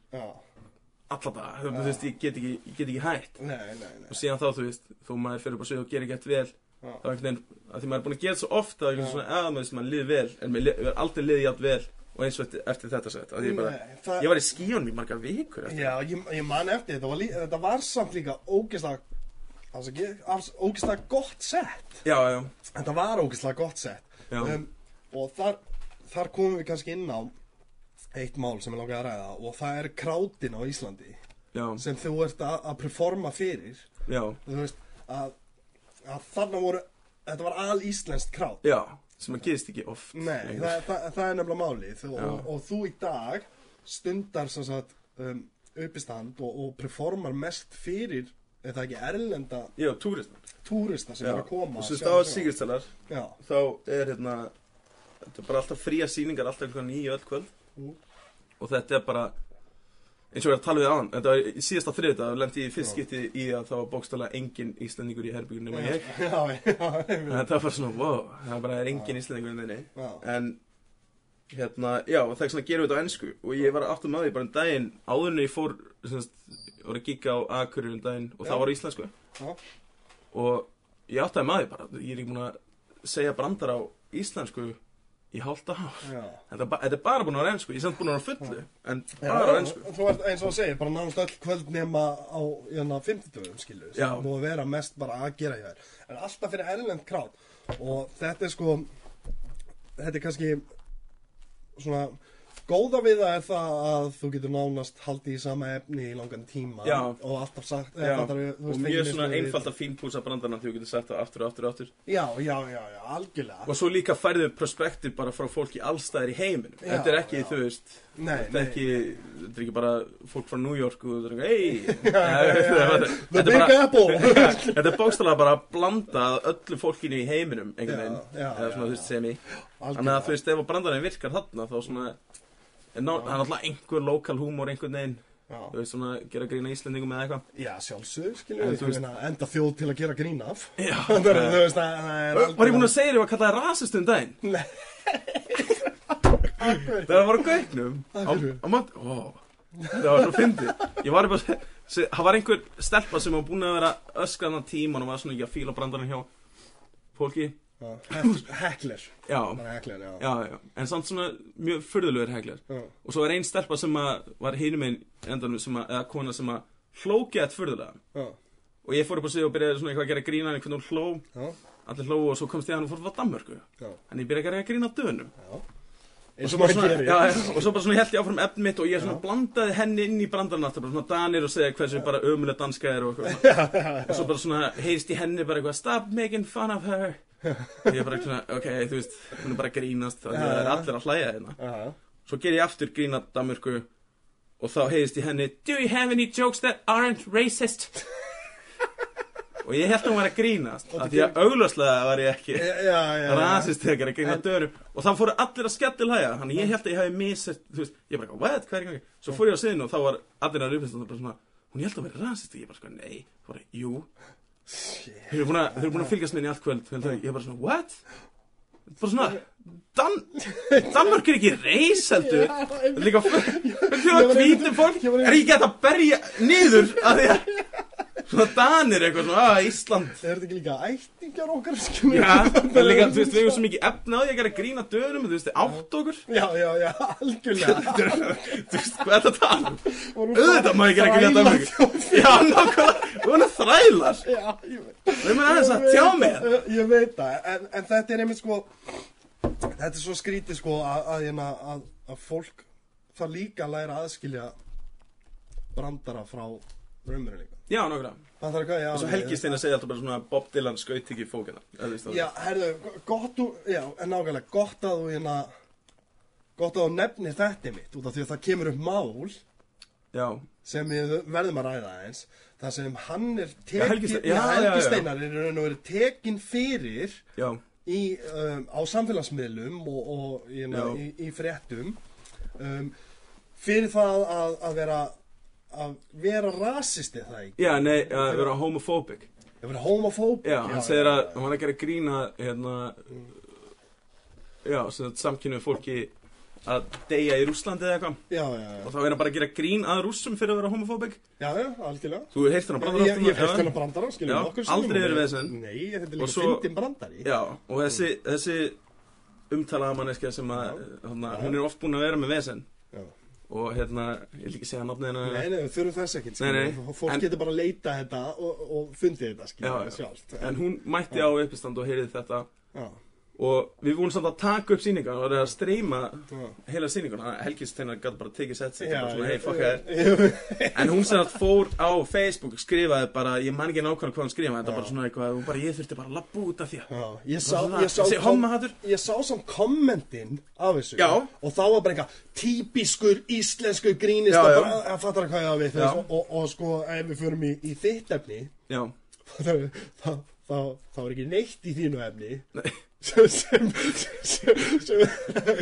dag, þú veist, ég get ekki, ég get ekki hætt. Nei, nei, nei. Og síðan þá, þú veist, þó maður fyrir upp á svið og gerir eftir vel þá er einhvern veginn, að því maður er búin að gera svo ofta að svona, að maður maður líður vel en maður maður aldrei liði játn vel og eins og eftir, eftir þetta sett, að ég bara það, ég var í skíunum í margar vikur Já, ég, ég man eftir þetta var, lí, þetta var samt líka ógeðslega ógeðslega gott sett já, já, Þetta var ógeðslega gott sett um, og þar, þar komum við kannski inn á eitt mál sem ég langaði að ræða og það er krátin á Íslandi já, sem þú ert að, að performa fyrir. Já, þú veist að, að þarna voru þetta var al íslenskt krát. Já sem að gerist ekki oft Nei, það, það, það er nefnilega málið. Og, og, og þú í dag stundar um, uppistand og, og performar mest fyrir er það ekki erlenda já, túristar. túrista sem já, er að koma og að sem stáð Já, þá er hérna þetta er bara alltaf fría sýningar alltaf einhvern nýju öll kvöld. Mm. og þetta er bara eins og ég að tala við aðan þetta var í síðasta þriðdag lendi ég fyrst skipti í að það var bókstala engin íslendingur í herbyggjum nema ég. (laughs) En þetta var svona, wow, það bara er engin íslendingur en þeirni já, en hérna, já, það er svona gerum við þetta á ennsku og ég var aftur með því bara um daginn áður en ég fór semst, var að gigga á Akureyri um daginn og Já. það var íslensku Já. og ég áttaði því bara ég er ekki búin að segja brandar á íslensku í hálft ár já. þetta, er ba- þetta er bara búin að vera ennsku, ég er samt búin að vera á fullu en bara á ennsku Þú ert eins og þú segir, bara nánast öll kvöld nema á hérna, 50 skilu Já. sem múið að vera mest bara að gera hjá þér en alltaf fyrir erlend krát og þetta er sko þetta er kannski svona góða við það er það að þú getur nánast haldið í sama efni í langan tíma Já. og alltaf sagt Já, fattarðu, þú og veist, mjög svona einfalt að fínpúsa brandarna því þú getur sagt það aftur og aftur og aftur. Já, já, já, já, algjörlega. Og svo líka færðu perspektiv bara frá fólki allstæðir í heiminum. Já, þetta er ekki, þú veist Nei, þetta er nei. ekki, þetta er ekki bara fólk frá New York og það (laughs) (laughs) er ekki, hei The Big bara Apple. (laughs) Þetta er bókstæðlega bara að blanda öllu fólkinu í heiminum einhvern veginn, eða svona þú veist semi Algjörlega. þú veist, ef brandarinn virkar þarna þá svona er ná- það er alltaf einhver lokal húmor einhvern veginn þú veist, svona, gera grína Íslendingum eða eitthvað Já, sjálfsög, skilju, En veist- enda þjóð til að gera grín af. (laughs) Þú veist, það er Var ég búinn að segja þér að kalla það rasist um daginn? (laughs) Nei. (laughs) Það var á, Af hverju? á mat, Það var svo fyndið Ég var bara að Það var einhver stelpa sem var búin að vera öskraðan tíman og var svona ekki að fíla brandarinn hjá fólki Hekler. Já, hekler, já. já, já. En samt svona mjög furðulegur heglar Já. Og svo var ein stelpa sem að var hinum einn endanum sem að, eða kona sem að hlóki að furðulega. Já. Og ég fór upp á sig og byrjaði svona eitthvað að gera grína en hvernig hún hló. Allir hló og svo komst ég að hann og fór að Danmörku. En ég byrjaði að gera grína dönum. Já. Eins Og svo svona, og svo bara svona held ég áfram efn mitt og ég svona blandaði henni inn í brandarinn aftur, bara svona danir og segja hversu bara ömuleg danska er og (laughs) og svo bara svona heyrst í henni bara eitthvað stop making fun of her og ég bara svona, ok, þú veist hún er bara grínast, þannig að það er allir að hlæja hérna. Já. svo ger ég aftur grína Danmörku og þá heyrst í henni do you have any jokes that aren't racist? (laughs) Og ég held að hún var að grínast af því að augljóslega var ég ekki rasist þegar að grína dörum og þá fóru allir að skellilhæja þannig ég held að ég hafi missett þú veist, ég bara, what, hvað er í gangi? Svo fór ég á sviðinu og þá var allir að rupast og bara svona, hún held að vera rasist. Ég bara, sko, nei, bara, jú þeir eru búin að, þeir eru búin að fylgjast í allt kvöld að ég bara svona, what? Bara svona, Dan Danmörk er ekki reis heldur. Er líka var að hvítum fólk. Er ég gett að berja niður að því að Svona Danir eitthvað svona að Ísland Er þetta ekki líka ættingjar okkar? Já, (laughs) það er líka, þú veist, við erum svo mikið efna á því að gera grína döðunum, þú veist, átt okkur Já, já, já, algjörlega. (laughs) Þú veist, hvað er þetta tala um? Voru Auðvitað má ég gera grína döðunum Já, nákvæmlega, þú erum þrælar Já, ég veit. Við erum aðeins að tjá mig Ég- veit það, en, en þetta er einmitt sko, þetta er svo skrítið sko að, að, hérna, að, að fólk það líka að læra að aðskilja brandara frá raunveruleika. Já, þarf hvað, já. Og svo Helgi Steina segja alltaf bara svona Bob Dylan skaut ekki fókina Já, herðu, gott þú, já, en nákvæmlega, gott að þú hérna, gott að þú nefnir þetta mitt, út af því að það kemur upp mál Já, sem við verðum að ræða eins, það sem hann er Já, tekin, Helgi Steinn- já, já, Helgi já. Steinar er raun og verið tekin fyrir já, í, um, á samfélagsmiðlum og, og Já. í, í fréttum um, fyrir það að, að vera að vera rasisti það ekki? Já, nei, að vera homophobic að vera homofób Já, hann segir að hann var að gera grína hérna Já, sem sagt samkynnu fólki að deyja í Rússlandi eða eitthvað. Já, já, já, og þá er hann bara að gera grín að rússum fyrir að vera homofóbik já, já, algjörlega. Þú heyrt hann að brandara Ég, ég fyrst hennar brandara, skiljum Já, sinnum. aldrei verið vesen. Nei, þetta er líka fyndin brandari. Já, og þessi, þessi umtalaða manneskja sem að hana, hún er oft búin að vera með vesen. Já. Og hérna, ég vil ekki segja nafnið hennar. Nei, nei, við þurfum þess nei, Fólk en- getur bara að leita þetta og, og fundið þetta, Já, skiljum já. sjálft. En hún mætti á uppistand og heyrði þetta. Já, og við vorum samt að taka upp sýningar og það er að streyma heila sýningun Helgi Steinar gæti bara tekið sett sig bara svona, hei, fuck ég- En hún sem að fór á Facebook skrifaði bara, ég man ekki nákvæmlega hvað hún skrifaði þetta bara svona eitthvað, hún bara, ég þurfti bara að lappa út af því ég sá, ég sá, hommahatur. ég sá samt kommentin af þessu Já. og þá var bara eitthvað típiskur íslensku grínist Já, já. bara, að fattar hvað ég að við og, og, og sko, ef við förum í, í þitt efni þá, (laughs) þá, þá, þá er ekki neitt í þínu efni Nei. (laughs) sem sem, sem, sem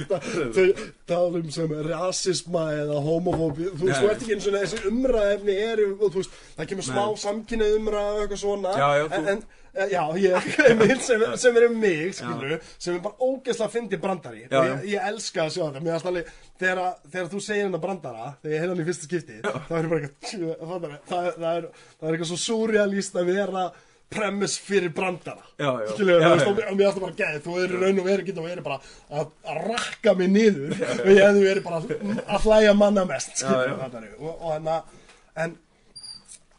þau talum sem rasisma eða homofóbi þú veist, þú ert ekki eins og þessi umræðefni er og þú veist, það kemur smá Nei. samkynni umræð eitthvað svona. Já, já, þú- en, en, já, ég, (laughs) sem, sem er um mig skilur, sem er bara ógeðslega fyndi brandari. Já, ég, ég elska að sjá þetta. Mér finnst alveg, þegar, þú segir hennar brandara þegar ég heyrði hann í fyrsta skipti þá er bara eitthvað, það, það, er, það er eitthvað svo surrealist að vera premise fyrir brandara Já, já. Já, það er já. stóð, mér það bara geð þú er í raun og veru getur verið bara að, að rakka mig niður og ég hefði verið bara að- að hlæja manna mest Já, já. fattarðu. og, og hana en,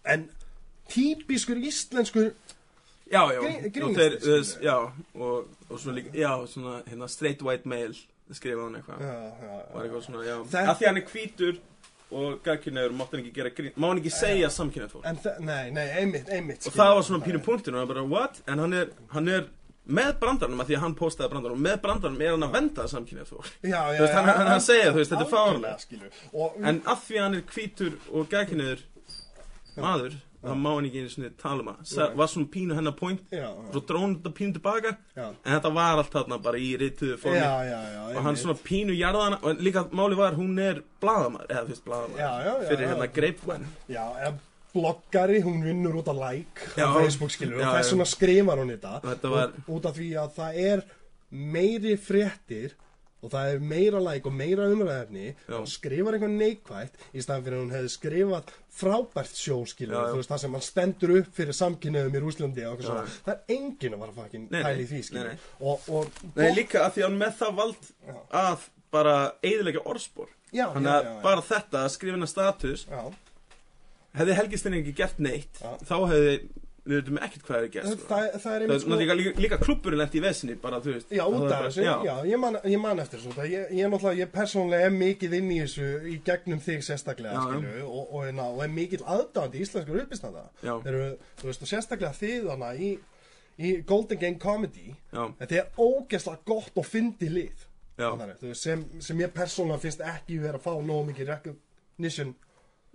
en típiskur íslenskur já, já, Grín- og þeir, þess, já, og, og svona líka, já, svona, hérna, straight white male, skrifa hann eitthvað, já, já, var eitthvað svona, já, að því hann er hvítur og gagkynneður, mátti hann ekki gera grín, má hann ekki segja samkynnið fólk, en það, nei, nei, einmitt, einmitt og það var svona pínu punktin og það bara, what, en hann er, hann er með brandarnum, að því að hann postaði brandarnum, með brandarnum er hann að venda samkynnið fólk, já, já, veist, hann- hann- hann segir, þú veist, þetta er og en að því að hann er hvítur og gagkynneður maður, það má hann ekki einu sinni tala um það Sa- Nei. var svona pínu hennar point. Já, svo drón þetta pínu tilbaka. En þetta var allt þarna bara í rituðu já, formi og hann svona pínu jarðana og líka máli var hún er blaðamæður eða já, já, fyrir hérna Grapevine Já, eða bloggari, hún vinnur út af like á Facebook skilur og þess vegna skrifar hún þetta? Þetta var- út, út af því að það er meiri fréttir og það er meira like og meira umræðefni og skrifar eitthvað neikvægt í staðan fyrir að hún hefði skrifað frábært sjó skilur, Já, já. þú veist það sem hann stendur upp fyrir samkynniðum í Rúslandi og eitthvað svona það er enginn að vara nei, pæli í því skilur nei, nei. og, og Nei, líka að því hann með það vald Já. að bara eiðilega orðspor já, að bara þetta að skrifa hennar status Já, hefði Helgistin ekki gert neitt Já. þá hefði við veitum ekkert hvað hefði gert sko. það, það er Það einmitt er líka, líka, lent í vesinni bara, veist. Já, Það út af þessu, já, ég, man, ég man eftir það, ég, ég er ég persónulega er mikið inn í þessu í gegnum þig sérstaklega, Já, já. skilju og, og, og, og er mikill aðdáðandi íslenskur uppistanda Já. Eru, þú veist, og sérstaklega þið hana í, í Golden Game Comedy Já, þetta er ógeðslega gott og fyndi lið. Já, sem, sem ég persónulega finnst ekki vera að fá nógu mikið recognition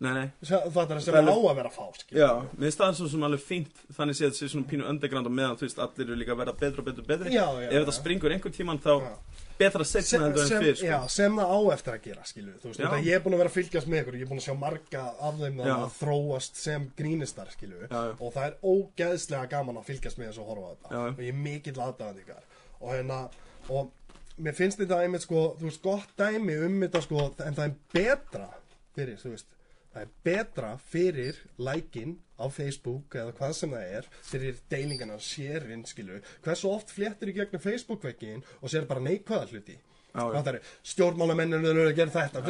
nei, nei. Það er sem Það á að vera að fá, skilju Já, mér finnst það svo sem alveg fínt þannig séð þessi svona pínu underground og meðan þú veist allir eru líka að verða betur og betur og betri. Já, já, Ef þetta springur einhvern tíman þá Já. betra heldur en sem, fyrr sko. já, sem það á eftir að gera skilju, þú veist, þetta ég er búin að vera að fylgjast með ykkur, ég er búin að sjá marga af þeim Já. að þróast sem grínistar skilju, Já, já. og það er ógeðslega gaman að fylgjast með þessu og það er betra fyrir, lækin á Facebook eða hvað sem það er, fyrir deilingana sérinn, skilju, hversu oft fléttir í gegnum Facebook-vekkin og sér bara neikvæða hluti. Stjórnmálamennir eru að gera þetta,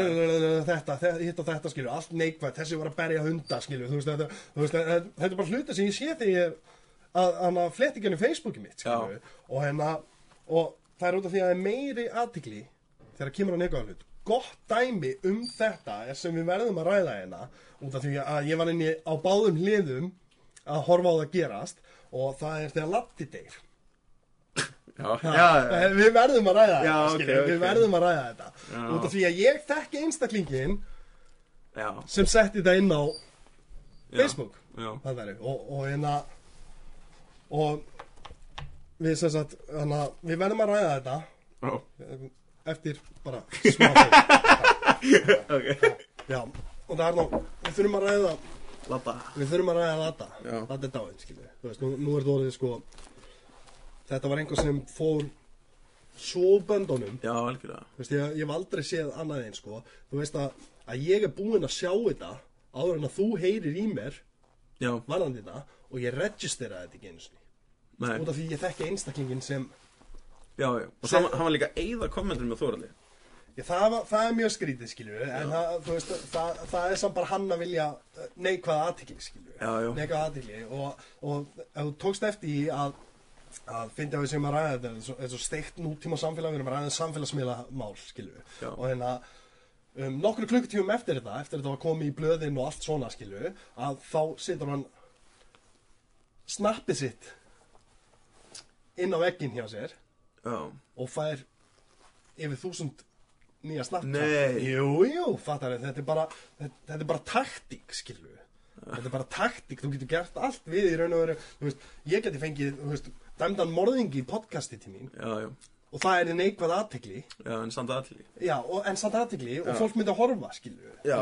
þetta, þetta, þetta skilju, allt neikvæð, þessi var að berja hunda skilju, þú veist, þetta, þú veist, þetta, þetta er bara hluti sem ég sé þegar ég að, að, að fletti genið Facebooki mitt skilju, og hérna, og það er út af því að það er meiri aðtikli þegar það kemur á neikvæða hlut. Gott dæmi um þetta er sem við verðum að ræða hérna, út af því að ég var inni á báðum hliðum að horfa á það gerast og það er þegar Latti deyr. Já, Eh, Við verðum að ræða Já, þetta, ok, skilju, við ok. verðum að ræða þetta. Já. út af því að ég þekki einstaklingin já, sem setti þetta inn á já, Facebook Já, það væri, og, og hérna og við sagt hana, við verðum að ræða þetta. Já, eftir bara smá þegar (laughs) ok. Já, og það er ná, við þurfum að ræða Lata við þurfum að ræða Já. þetta er dáin, skilju, þú veist, nú, nú er þetta orðið sko þetta var einhver sem fór svo böndunum Já, algjörlega. Þú veist, ég, ég hef aldrei séð annað eins sko. þú veist að, að ég er búinn að sjá þetta áður en að þú heyrir í mér Já, varðandi þetta og ég registera þetta ekki út af því ég þekki einstaklingin sem já, já. Og það hann var líka að eyða kommentur með Þóraldi ég, það, var, það er mjög skrítið skilju en það, veist, það, það er samt bara hann að vilja eh, neikvæða aðtikli skilju Já, já. neikvæða aðtikli og, og ef þú tókst eftir í að að finna að við sem að ræða þetta þetta er svo steikt nútíma samfélag við erum að ræða um samfélagsmiðla mál skilju Já. og hérna um, nokkru klukkutífum eftir þetta eftir þetta var komið í blöðin og allt svona skilju að þá situr hann snappið sitt inn á veggin hjá sér Já, og fær yfir þúsund nýja snapchat. Nei. Jú, fattar þetta er bara þetta, þetta er bara taktík, skilju þetta er bara taktík, þú getur gert allt við í raun og veru, þú veist, ég geti fengið þú veist, dæmdan morðingi í podcasti til mín. Já, já. Og það er neikvæð aðtekli Já, en samt og, en samt aðtekli og fólk myndi að horfa,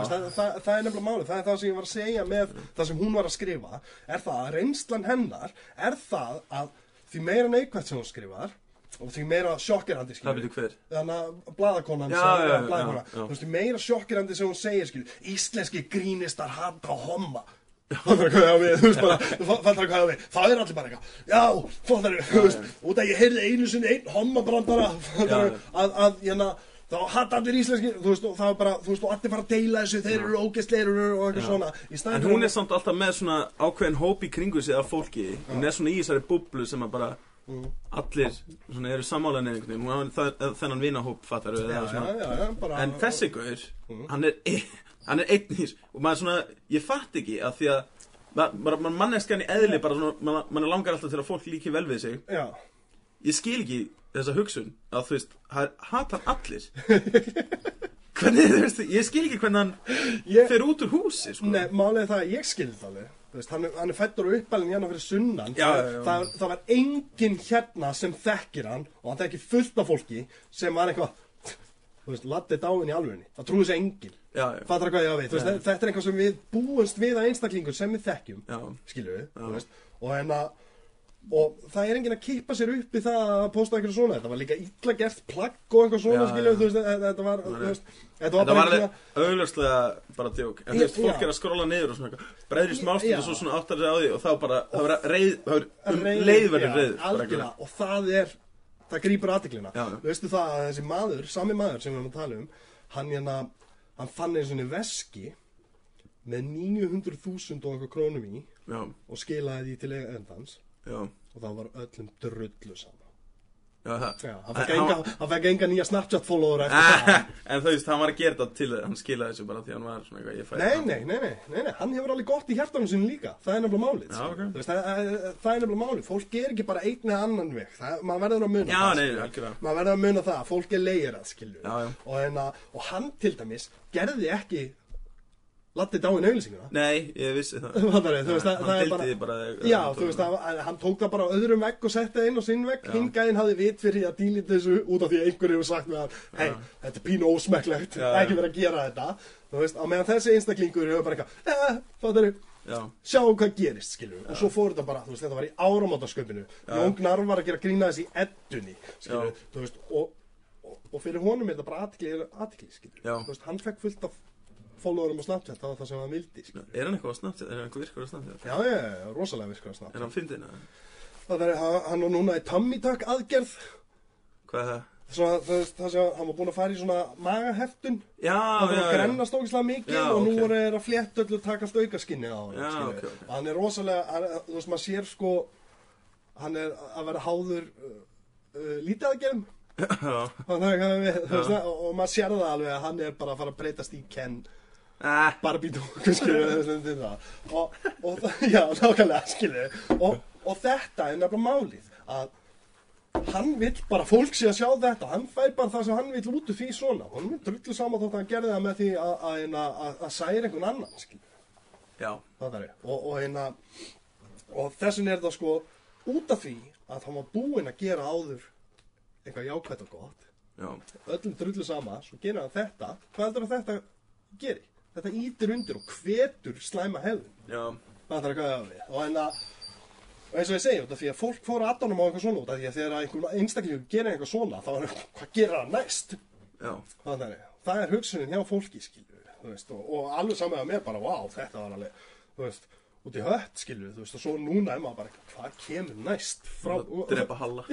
það, það, það er nefnilega máli, það er það sem ég var að segja með það sem hún var að skrifa. Er það að reynslan hennar er það að því meira neikvæð sem hún skrifar og því meira sjokkirandi þannig að bladakonan þú veist, meira sjokkirandi sem hún segir skil, íslenski grínistar hata homma. Það er allir bara eitthvað já, veist, út að ég heyrði einu sinni einn hommabrandara. Að, hérna þá hatt allir íslenski, þú veist, og það var bara þú veist, og allir fara að deila þessu, þeir eru ógæstleir og eitthvað svona, En hún er samt alltaf með svona ákveðin hóp í kringu sig af fólki. Hún er svona í þessari bublu sem að bara Mm. Allir svona eru sammálan einhvern veginn Hún hafa það- þennan vinahóp fattar já, já, já, bara, En þessi gaur, Mm. hann er (laughs) hann er einn í og maður svona, ég fatt ekki að því að ma- bara man, manneskjan í eðli bara svona, man, man langar alltaf til að fólk líki vel við sig. Já, ég skil ekki þessa hugsun að þú veist, það hatar allir. (laughs) Hvernig, þú veist, ég skil ekki hvernig hann Ég- fer út úr húsi, sko. Nei, er það að ég skilði það alveg veist, hann, hann er fættur og uppalinn hérna fyrir sunnan. Já, það, já, já. Það, það var enginn hérna sem þekkir hann og hann þekkir fullt af fólki sem var eitthvað þú veist, laddi dáin í alvegni það trúið sér enginn. Já, já, Fattar hvað ég veist, Já. þetta er eitthvað sem við búumst við að einstaklingur sem við þekkjum veist. Og hérna, og það er enginn að kippa sér upp í það að posta eitthvað svona. Þetta var líka illa gert plagg og eitthvað svona já. þú veist, þetta- þetta var, þú Nei. veist þetta var Þetta var alveg augljóslega bara djók. En þú veist, Já. fólk er að skrolla niður og svona í smástund og svo svona áttar sig á því Og þá bara, það verður reið Það verður um Reiður, leið verður já, reið algjörlega, og það er það grýpur aðtiklina Já, já. veistu það að þessi maður, sami maður sem við erum að tala um hann hérna, hann fann einu svona veski með 900.000 og eitthvað krónum í og skilaði því til endans já, og það var öllum drullu saman já það Já, hann fekk En enga, hann fekk enga nýja Snapchat follower eftir það (laughs) En þú veist, hann var að gera þetta til Hann skilaði þessu bara því hann var svona eitthvað Ég fæ Nei, nei, nei, nei, nei, nei, hann hefur alveg gott í hjartanum sinni líka, það er nefnilega málið Já, sko. ok. Þú veist, það, það- er nefnilega málið, fólk er ekki bara einn eða annan það, maður verður að muna Já, það maður verður að muna það, fólk er leirað, skilju Já, já. og, hérna, og hann til dæmis gerði ekki Latti dáin auðlýsinguna Nei, ég vissi það. (laughs) Þið, þú veist, það, Hann það er bara, því bara Já, þú veist, það, hann tók það bara á öðrum vegg og setti það inn á sinn vegg. Hinn gæðin hafði vit fyrir að dílita þessu út af því að einhver hefur sagt við hann hei, þetta er pínu ósmekklegt, Já, ekki verið að gera þetta. Þú veist, á meðan þessi einstaklingur hefur bara eitthvað eh, fattar þið, Já, sjáum hvað gerist skilur, og svo fór þetta bara, þú veist, þetta var í áramótasköpinu Jón Gnar var að gera grína þessi í eddunni, skilur, Já. þú veist og, og, og fyrir honum er þetta bara aðtikli, aðtikli skilur, Já. þú veist, hann fekk fullt af followerum á Snapchat, það var það sem hann vildi skilur. er hann eitthvað á snabbt? Er hann eitthvað virkur á snabbt? Já, já, já, rosalega virkur á Snapchat Er hann fyndin? eða? Það er, hann er núna í tummy tuck aðgerð Hvað er það? Svona, það, það sem hann var búinn að fara í svona magaheftun Já, var já, að já grenna stókislega mikið Já, og nú ok. er það að flétta öllu taka allt aukaskinnið á hann Já, skilur. ok, ok. og hann er rosalega, hann, þú veist maður sér sko hann er að vera háður uh, uh, lítið aðgerðum (laughs) Já, að og, maður sér það alveg að hann er bara að fara að breytast í Ken Ah, Barbie dúku skilur það. og, og já, nákvæmlega skilur og, og þetta er nefnilega málið að hann vill bara fólk sé að sjá þetta hann fær bara það sem hann vill út úr því svona. Og hann drullu saman þótt að hann gerði það með því að, að særa einhvern annan skilur já, það er og, og, hérna, og þessin er það sko út af því að hann var búinn að gera áður eitthvað jákvæmt og gott. Já. Öllum drullu sama, svo gerir hann þetta. Hvað heldur að þetta geri? Þetta ítir undir og hvetur slæma hefðun Já, það er hvað það við og, en að, og eins og ég segi af því að fólk fór að aðdánum á eitthvað svona út af því að þegar einhver einstaklingur gerir eitthvað svona þá er hvað gerir hann næst? Já, það er, það er hugsunin hjá fólki þú veist, og, og alveg saman að mér bara wow, þetta var alveg þú veist, út í hött við, þú veist, og svo núna er maður bara hvað kemur næst frá, drepa Halla.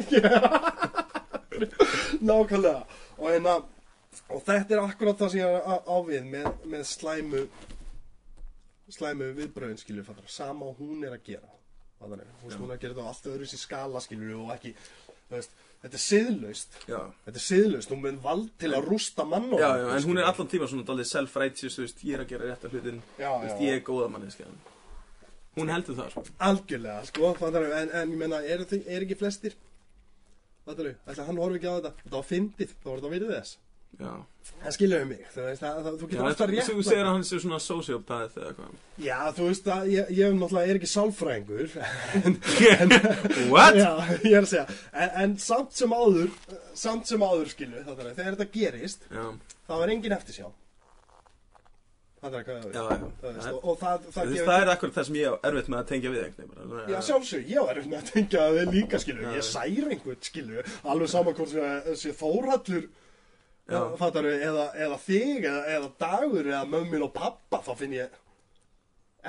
(laughs) Nákvæmlega. Og, hérna, og þetta er akkurat það sem ég er á, á við með, með slæmu slæmu viðbröðin skilur fattar, sama og hún er að gera fattar, hún, veist, hún er að gera þetta á allt öðru sér skala skilur og ekki þú veist, þetta er siðlaust. Þetta er siðlaust, hún með vald til að rústa mann já, já, en hún er allan tíma svona daldið self-righteous, þú veist, ég er að gera rétt af hlutin Þú veist, ég er góða manni, skjæðan Hún heldur það, sko. Algjörlega sko, fattar, en, en ég menna, er, er ekki flestir? Fattar, ætla hann horfi ekki á þetta? Þetta var fyndið, þá var þetta virðið þess En skilur mig, þú veist, það, það, þú getur alltaf rétt þú segir að hann sé svona sociopath eða hvað Já, þú veist að ég, ég náttúrulega er ekki sálfræðingur (laughs) en, (laughs) What? Já, ég er að segja en, en samt sem áður samt sem áður skilu þegar þetta gerist Já, þá er engin eftirsjá Það er hvað ég já, veit já Þú veist, Það- það, það það er akkur það sem ég á erfitt með að tengja við einhvern. Já, sjálfsög, ég var erfitt með að tengja að þið líka skilu Já. ég særi einhvern skilu alveg saman hvort sem Já. Fattaru, eða, eða þig eða, eða dagur eða mömmin og pappa þá finn ég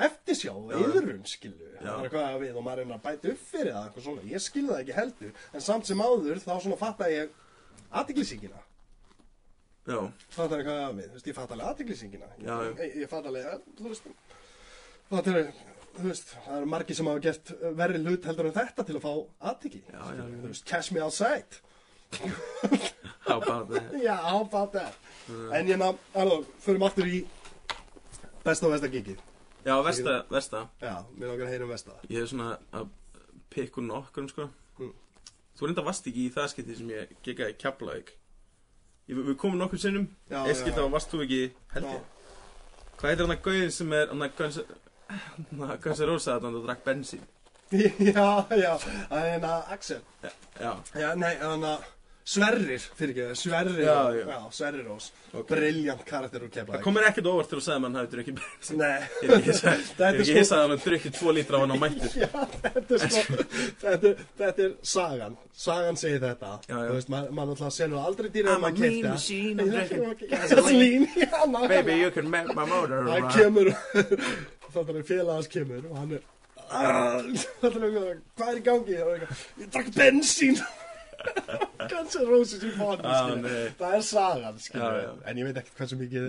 eftirsjá og yðrun skilu Já. það er hvað við og maður er að bæta upp fyrir það eitthvað svona. ég skilði það ekki heldur. En samt sem áður þá svona fatta ég aðtiklisíkina Já, það er hvað við, þú veist, ég fatt alveg aðtiklisíkina ég, Já, já. ég, ég fatt alveg eh, þú veist, það er þú veist, það eru margir sem hafa gert verri hlut heldur en þetta til að fá Já, já, já. þú veist, cash me outside how about that? (laughs) Já, how about that? En ég ná, alveg, förum aftur í besta og versta gigið. Já, versta, versta. Já, mér langar að heyra um versta. Ég er svona að pikku nokkur sko. Mm. Þú reynda vast ekki í það skipti sem ég gigaði Keflavík. Við komum nokkur sinnum. Eitt skipti þá varst þú ekki held ég. Hvað heitir hann að gauðin sem er hann að hvað sem Rósa að hann drakk bensín? (laughs) Já, já, það er hérna Axel. Já, Já, nei, þannig að Sverrir, fyrir ekki, Sverrir Já, já. Sverrir Rós. Ok. Briljant karakter úr það keflaði komir ekkert óvart til að segja að hann hafi drukkið bensín (laughs) Nei, (laughs) Ég hef ekki hissað- að hann hafi drukkið tvo lítra á hann á mættur (laughs) Já, þetta er sko þetta, þetta er sagan. Sagan segir þetta. Já, já. Þú veist, maður ma náttúrulega selur aldrei dýra I'm a mean machine, I'm drinking. Gasolín Já, nákvæmlega. Baby, you can make my motor Hann run. kemur Þetta er félagans kemur Og hann er Þetta er Hvað er í gangi? Það er Ég drakk bensín Kansi Rósis í fónu Á, nei. Það er sagan Já, já. En ég veit ekkert hversu mikið.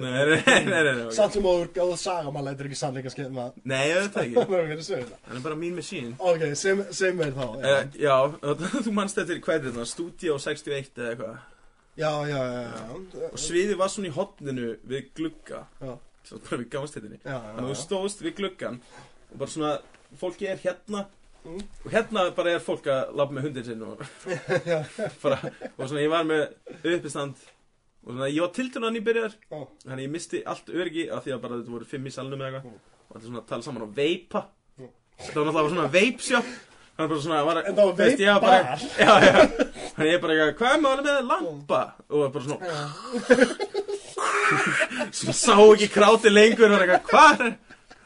Samt sem áður gáða saga Maður lætur ekki sannleika skemmt Nei, ég veit ekki. (laughs) Það er bara mean machine. Ok, sem, sem er þá Já, Uh, já, (laughs) þú mannst þetta í hverju þetta, Studio 61 eða eitthvað. Já, já, já, já. Og sviðið var svona í hotninu við glugga. Já. Svo bara við Já, já, Þannig að þú stóðst við gluggan Og bara svona, fólki er hérna Mm. Og hérna bara er fólk að labba með hundin sinn og (laughs) bara, Og svona ég var með uppistand Og svona ég var tildunan í byrjar Já. Þannig ég misti allt öryggi af því að bara þetta voru fimm í salnum eða eitthvað Mm. Og þetta svona tala saman og veipa Mm. Þetta var náttúrulega svona veipsjop Þannig bara svona var, En það var veipbar? Þannig ég bara, eitthvað, hvað er málið með lampa? Og bara svona (laughs) Svona sá ekki kráti lengur Og eitthvað, hvað er,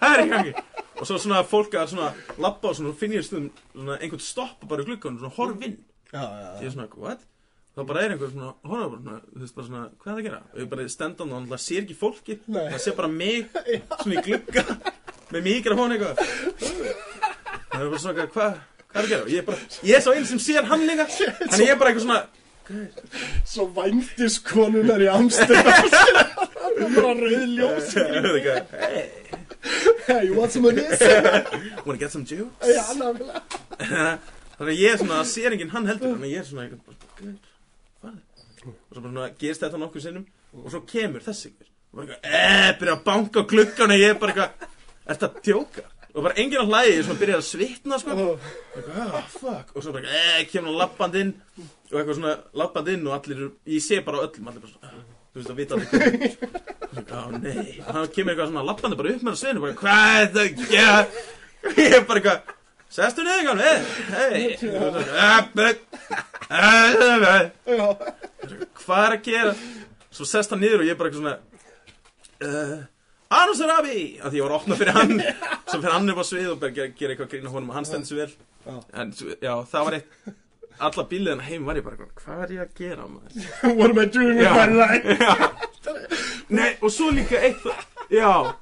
hvað er í gangi? Og svo svona fólk að svona labba og svona finn ég stundum svona einhvern stoppa bara í glugganum svona horfinn Já, já, Ég er svona, what? þá bara er einhver svona, horfa bara svona, þú veist bara svona, hvað er það að gera? Og ég bara stend hann og hann sér ekki fólki, Nei. það sé bara mig, (laughs) svona í glugga, með mikrofón eitthvað. Það er bara svona, hvað, hvað er að gera? Og ég er bara, ég er svo einn sem sér hann líka, (laughs) þannig ég er bara eitthvað svona, Svo vændiskonunar í Amsterdam (laughs) Það er bara rauð ljós eitthvað, hey, you want some of this? (laughs) wanna get some juice? Já, nákvæmlega (laughs) Þannig að ég er svona, sér enginn hann heldur, þannig að ég er svona, eitthvað, hvað er það? Og svo bara svona, gerist þetta nokkuð sinnum, og svo kemur þessi ykkur. Og bara eitthvað, eeeh, byrja að banka á gluggan og ég er bara eitthvað, ert það að djóka? Og bara enginn ég er svona byrjað að svitna, sko. Eitthvað, ah, fuck. Og svo bara, eeeh, kemur hann lappand inn, og eitthvað svona, lappand inn og allir, ég sé bara á öllum, allir bara svona, þú veist að vita allir hvað. Á, nei. Hann kemur eitthvað svona lappandi bara upp með það sveinu, bara, hvað er það að gera? Ég er bara eitthvað, sestu niður, kannu, hei. Já, Hvað er að gera? Svo sest hann niður og ég er bara eitthvað svona uh, Anus Arabi því ég var að opna fyrir hann Svo fyrir hann upp á svið og bara gera, gera eitthvað grína honum og hann stendur svo vel Já. En já, það var eitt Alla bíliðina heim var ég bara Hvað er ég að gera maður? (laughs) what am I doing with my life? (laughs) Nei, og svo líka eitt Já.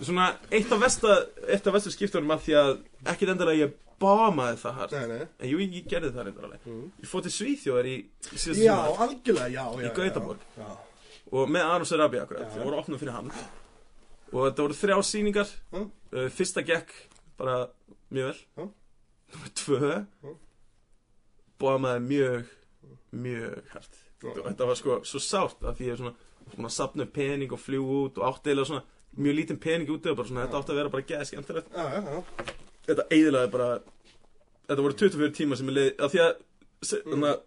Svona eitt af vesta Eitt af vestu skiptunum að því að Ekkit endilega ég bámaði það hart. Nei, nei. En jú, ég gerði það reyndar alveg. Ég fór til Svíþjóðar í, Já, algjörlega, já, já Í Gautaborg. Já, og með Aron Serabi akkurat, það voru opnað fyrir hann. Og þetta voru þrjá sýningar. Já. uh, fyrsta gekk bara mjög vel. Já. nummer tvö Maður mjög mjög og þetta var sko svo sárt að því ég er svona svona að sapna upp pening og fljú út og átti eða svona mjög lítinn pening úti og bara svona þetta átti að vera bara geða skemmtilegt. Já, já, já. þetta eiginlega bara þetta voru 24 tíma sem ég leið að því að se- þannig að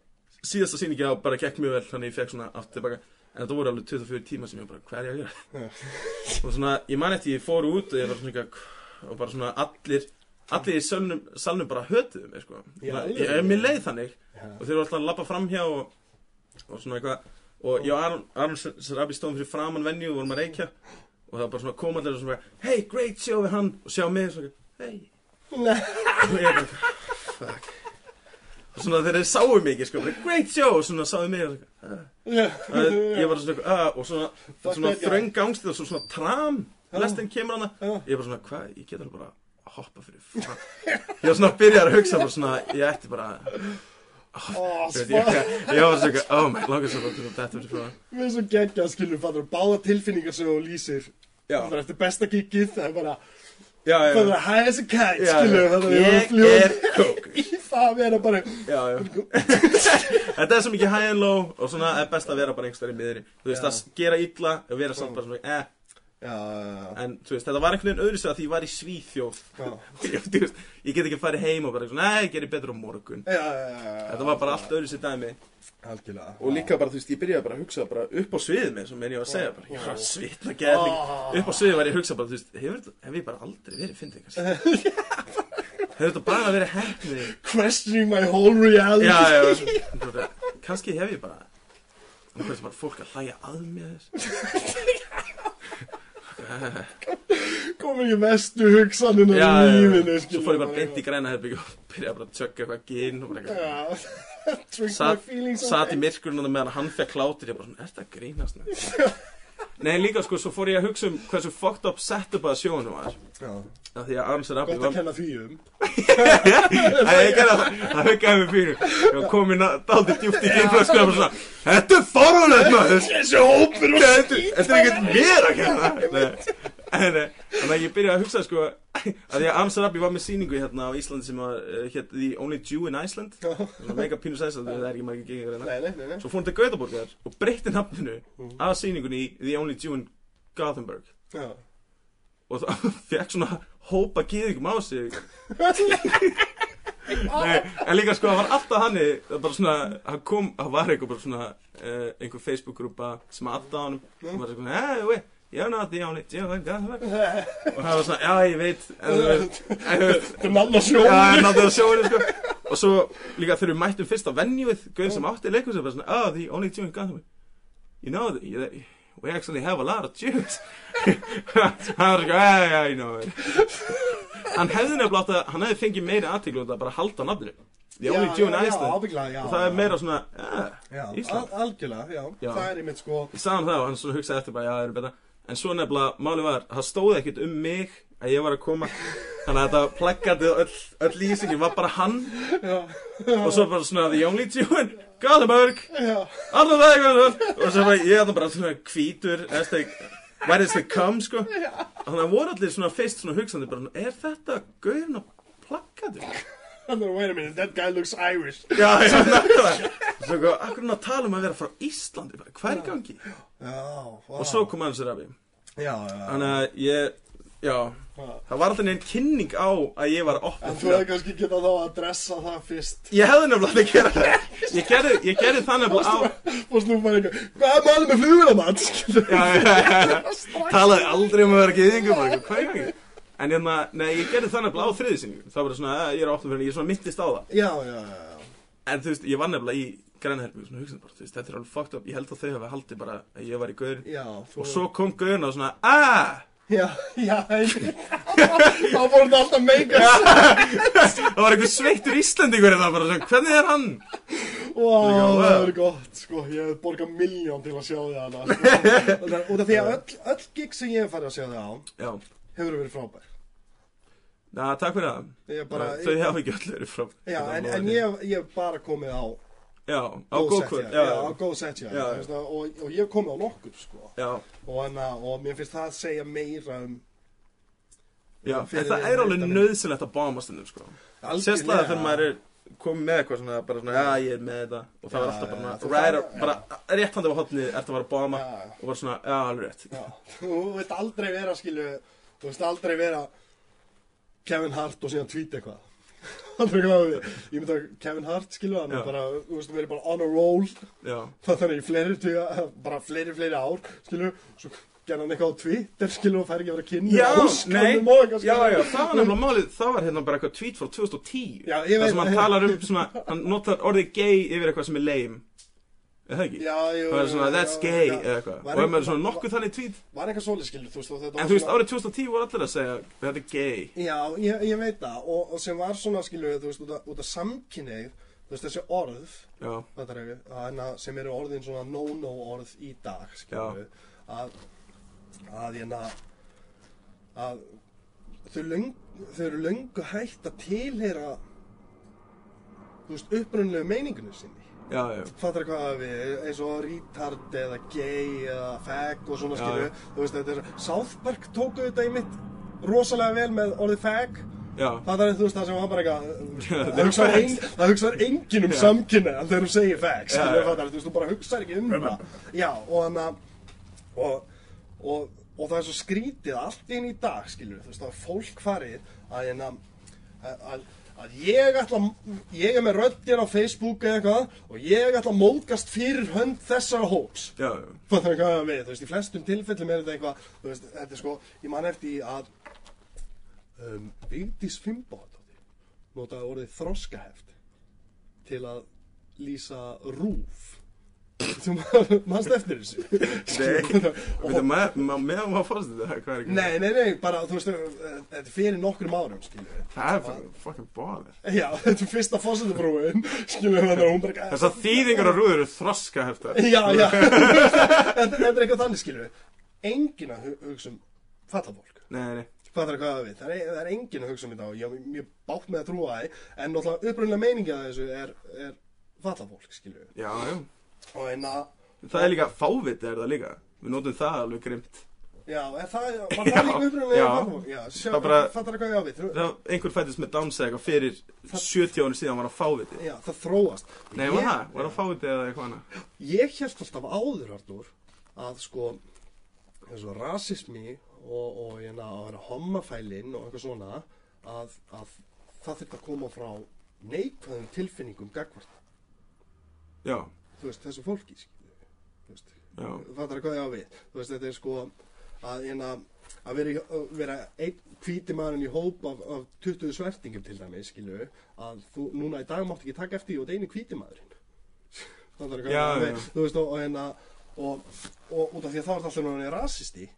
síðasta sýningi á bara gekk mjög vel þannig ég fekk svona aftur tilbaka. En þetta voru alveg 24 tíma sem ég bara hvað er ég að gera? Og svona ég man eftir ég fór út og ég var svona og bara svona allir allir í salnum, salnum bara hötuðu mig sko. Já, já, ég, já. mér leið þannig. Já. og þeir eru alltaf að lappa framhjá og, og svona eitthvað. Og ég og Aron, Aron Sarabi stóðum fyrir framann venju og vorum að reykja. Og það var bara svona komandir og svona hey great show við hann. Og sjá mig svona hey. Og ég bara fuck. Og svona þeir sáu ekki sko. Bara, great show. Og svona sáu mig og svona, uh, ég var svona eitthvað, uh, og svona, svona þröng gangstið og svo svona tram. Lestin kemur hana. Ég var svona hvað? Ég get alveg bara hoppa fyrir fram. Ég var svona að byrja að hugsa bara svona ég ætti bara Ó, ég, smá ég, (laughs) ég var svona eitthvað, oh my langar svo til þetta fyrir frá Við erum svo geggjað, skilur, fattur Báða tilfinningar sem þú lýsir. Já, Það er eftir besta giggið Það er bara já, já, Það er high as a kite, já. Það er ég fljúg er kók. (laughs) Í það að vera bara Já, já. (laughs) Þetta er svo mikið high and low og svona er best að vera bara einhverstað í miðri. Þú veist, að gera illa og vera samt bara svona, eh Já, já, já. En, þú veist, þetta var einhvern veginn öðru sig að því ég var í Svíþjóð. (laughs) Ég, þú veist, ég get ekki farið heim og bara nei, ég gerir betur á morgun Já, já, já, já. Þetta var bara allt öðru sig dæmi Algjörlega. Og líka bara, þú veist, ég byrjaði bara að hugsa bara upp á sviðið með, sem ég var að segja bara, að svitna gerðing Upp á sviðið var ég að hugsa bara, þú veist, hefur hef ég bara aldrei verið fyndið kannski (laughs) Hefur þetta bara verið hefnið Questioning my whole reality. Já, já, bara, kannski hef ég bara fólk að hlæja að mér þess (laughs) Kom ekki vestu hugsaninn á lífinu, svo fór ég bara beint í græna herbyggju og byrjaði bara að tjögga eitthvað gin og bara eitthvað Já. (laughs) Drink my Sat, feelings sat í myrkurinn og meðan hann fekk klátur ég bara svona, er þetta grínast? (laughs) Nei, líka sko, svo fór ég að hugsa um hversu fucked up setup að sjónu var. Já. af því að Arms Rabi Gott að kenna því um. (laughs) Það er gerða það, það huggaði mig fyrir Ég var komin daldið djúpt í kynflösku og svona, þetta er fáránlegt maður. Þessi hópur og Þetta þetta er ekkert mér að kenna Þannig að ég byrjaði að hugsa sko að því að Arms Rabi var með sýningu hérna á Íslandi sem var hétt The Only Jew in Iceland. Mega pínu sæsand, það er ekki nei, nei, nei. Svo fór hann til Gautaborgar og breytti nafninu af sýningunni í The Only Jew in Gothenburg. Já. og það (laughs) fekk svona hópa gýðingum á sig. (laughs) Nei, en líka sko, það var alltaf hanni það bara svona, hann kom, það var eitthvað bara svona uh, einhver Facebook-grúpa sem aðta á honum og var svona, hey, wait, you're not the only Jew in Gothenburg og það var svona, já, ég veit en þú veist, Þetta er nanna Já, sjónu. en náttúrulega sjóinu sko Og svo líka þegar við mættum fyrst á venjuð Gauðin sem átti leikur sem bara svona Oh, the only Jew in Gotham You know, you- we actually have a lot of Jews (laughs) Hann var sko, yeah, yeah, I know Hann hefði nefnilega átt að Hann hefði fengið meiri aðtíklu og það bara halda á nafninu The only Jew in Já, Iceland já. Og það er meira svona, yeah, Já, Ísland al algjörlega, já. Já. Það er einmitt sko. Ég sagði hann það og hann svona hugsaði eftir bara, já, það er betra En svo nefnilega, máli var, það stóði ekkert um mig að ég var að koma. Þannig að þetta og öll, öll lýsingin. Var bara hann. Já. Og svo bara svona, the only Jew Já. Allan það eitthvað Og svo var ég þarna bara svona Hashtag Where is the come sko. Þannig að voru allir svona fyrst svona hugsandi bara Er þetta gaurin á plaggatu? Þannig að, (laughs) wait a minute, that guy looks Irish. Já, já, (laughs) nákvæmlega Svo sko, akkur hann að tala um að vera frá Íslandi bara, Hvað er í gangi? Og svo kom hann sér af því Já, já. Þannig að ég, já. Það var alltaf neinn kynning á að ég var að opna En þú hefði kannski getað þá að dressa það fyrst. Ég hefði nefnilega að gera það Ég gerði, ég gerði það nefnilega á Fórst nú bara eitthvað, hvað er málið með flugvélamann? Skilur. Já, já, já, já. (laughs) Talaði aldrei um að vera geðingur bara, Hvað er það ekki? En hérna, nei, ég gerði það nefnilega á þriðisynningu Það var svona, eh, ég er að opna fyrir Ég er svona myndist á það. Já, já, já. En þú veist, ég var nefnilega í grænherbyggju Svona hugsaði bara, þú veist, þetta er alveg fucked up. Ég held að þau hafi haldið bara að ég var í gaurin Já, þú... Og svo kom gaurin og svona, ah! Já, já. (laughs) Þá fór þetta alltaf meika. Það var einhver sveittur Íslendingur en það bara, svona, hvernig er hann? Vá, það er gott, sko, ég hef borgað miljón til að sjá þig hana. Sko. Út af því að öll, öll gig sem ég hef farið að sjá þig á hefur verið frábær na, takk fyrir það. Bara, Þau hafa ekki öll verið frá Já, en, en ég, hef- bara komið á Já, á góð góð set, kvöld. Já, á góð set, já, Já. og, og ég hef komið á nokkur, sko. Já, og, hana, og mér finnst það að segja meira um já, en það er alveg nöðsynlegt að báma stundum, sko. Sérstaklega þegar maður er komið með eitthvað svona, bara svona, já, ég er með þetta. Og það var alltaf bara, þarf- bara rétt handið á ertu að fara að báma Já, já. Og bara svona, já, alveg rétt. Já, (laughs) þú veit aldrei vera, skilu, þú veist aldrei vera Kevin Hart og síðan tweet eitthvað. (laughs) Ég myndi að Kevin Hart, skilu, hann bara, þú veist, verið bara on a roll. Já, (laughs) þannig í fleiri, tuga, bara fleiri, fleiri ár, skilu, svo gerði hann eitthvað á Twitter, skilu, og fær ekki að vera kynni. já, nei, eitthvað, já, já, það var nefnilega málið. Það var hérna bara eitthvað tweet frá 2010 Já, ég veit- sem hann talar um svona, hann notar orðið gay yfir eitthvað sem er lame Er það ekki? Já, jú, Það er svona, já, that's gay, já. eða eitthvað. Og ef maður svona nokkuð þannig tweet? Var eitthvað svolítið, skilu, þú veist, og þetta En þú veist, árið 2010 var allir að segja Þetta er gay. Já, ég, ég veit það, og, og sem var svona, skilu, þú veist, út af, út af samkynneið, þú veist, þessi orð, Já, þetta er að, sem eru orðin svona no-no orð í dag, skilju, að, að, hérna, að þau, löng, þau eru löngu hægt að tilheyra, þú veist, upprunlegu meiningunum sinni. Fattar hvað við, eins og retard eða gay eða fag og svona skilju, þú veist, þetta er, South Park tóku þetta í mitt rosalega vel með orðið fag, Það er þú veist það sem var bara eitthvað (laughs) Það hugsar eru ein, það hugsar enginn um en þegar þú segir skilur já. fattar, þú veist þú bara hugsar ekki um það. Já og hann að og, og, og það er svo skrítið allt inn í dag skilur þú veist það er fólk farið að, hérna, að, að, að ég ætla ég er með röddin á Facebook eða eitthvað og ég ætla að móðgast fyrir hönd þessara hóps Já, já. Fattar hvað það við, þú veist, í flestum tilfellum er þetta eitthvað, þú veist, þetta er sko, ég man eftir að um, Vigdís Fimbóðardóttir notaði orðið þroskaheft til að lýsa rúf. Þú mannst eftir þessu? (laughs) Nei, Og- veitum, meðan maður fórst þetta, hvað er ekki? Nei, nei, nei, bara, þú veist, þetta er fyrir nokkrum árum, skilju við. Það er fucking- fucking bother. Já, (laughs) þetta er fyrsta fósitafrúin, (laughs) skilju við, þannig að hún bara... Þessar þýðingar á rúður eru þroska heftar. Já, já, þetta er eitthvað þannig, skilju við. Engin að hu- hugsa um fallafólk. Nei, nei. Fattar hvað það við? Það er, engin að hugsa um þetta og ég er bátt með að trúa það en náttúrulega upprunnilega meiningi að þessu er, er fallafólk, skilju við. Já, já. Og en að, Það er líka fáviti er það líka. Við notum það alveg grimt. já, er (laughs) það, Já, það líka já. fallafólk? Já, sjá, Það bara- fattar hvað ég á við? Þrú- Það var einhver fættist með eitthvað fyrir 70 ári síðan var það fáviti. Já, það þróast. Nei, var það? Var það fáviti eða eitthvað annað? Ég held alltaf áður, Arnur, að sko, rasismi og, og hérna, að vera hommafælinn og eitthvað svona, að, að það þurft að koma frá neikvæðum tilfinningum gagvart, Já, veist, þessu fólki, já. fattar hvað ég á við, þú veist, þetta er sko, að hérna, að vera, að vera einn hvíti maðurinn í hóp af, af 20 svertingum til dæmis, skilju, að þú, núna í dag mátt ekki taka eftir því og það einu hvíti maðurinn. (laughs) Fattar hvað Já, ég á við, þú veist, og, og hérna, og, og út af því að þá er það alltaf náttúrulega rasisti,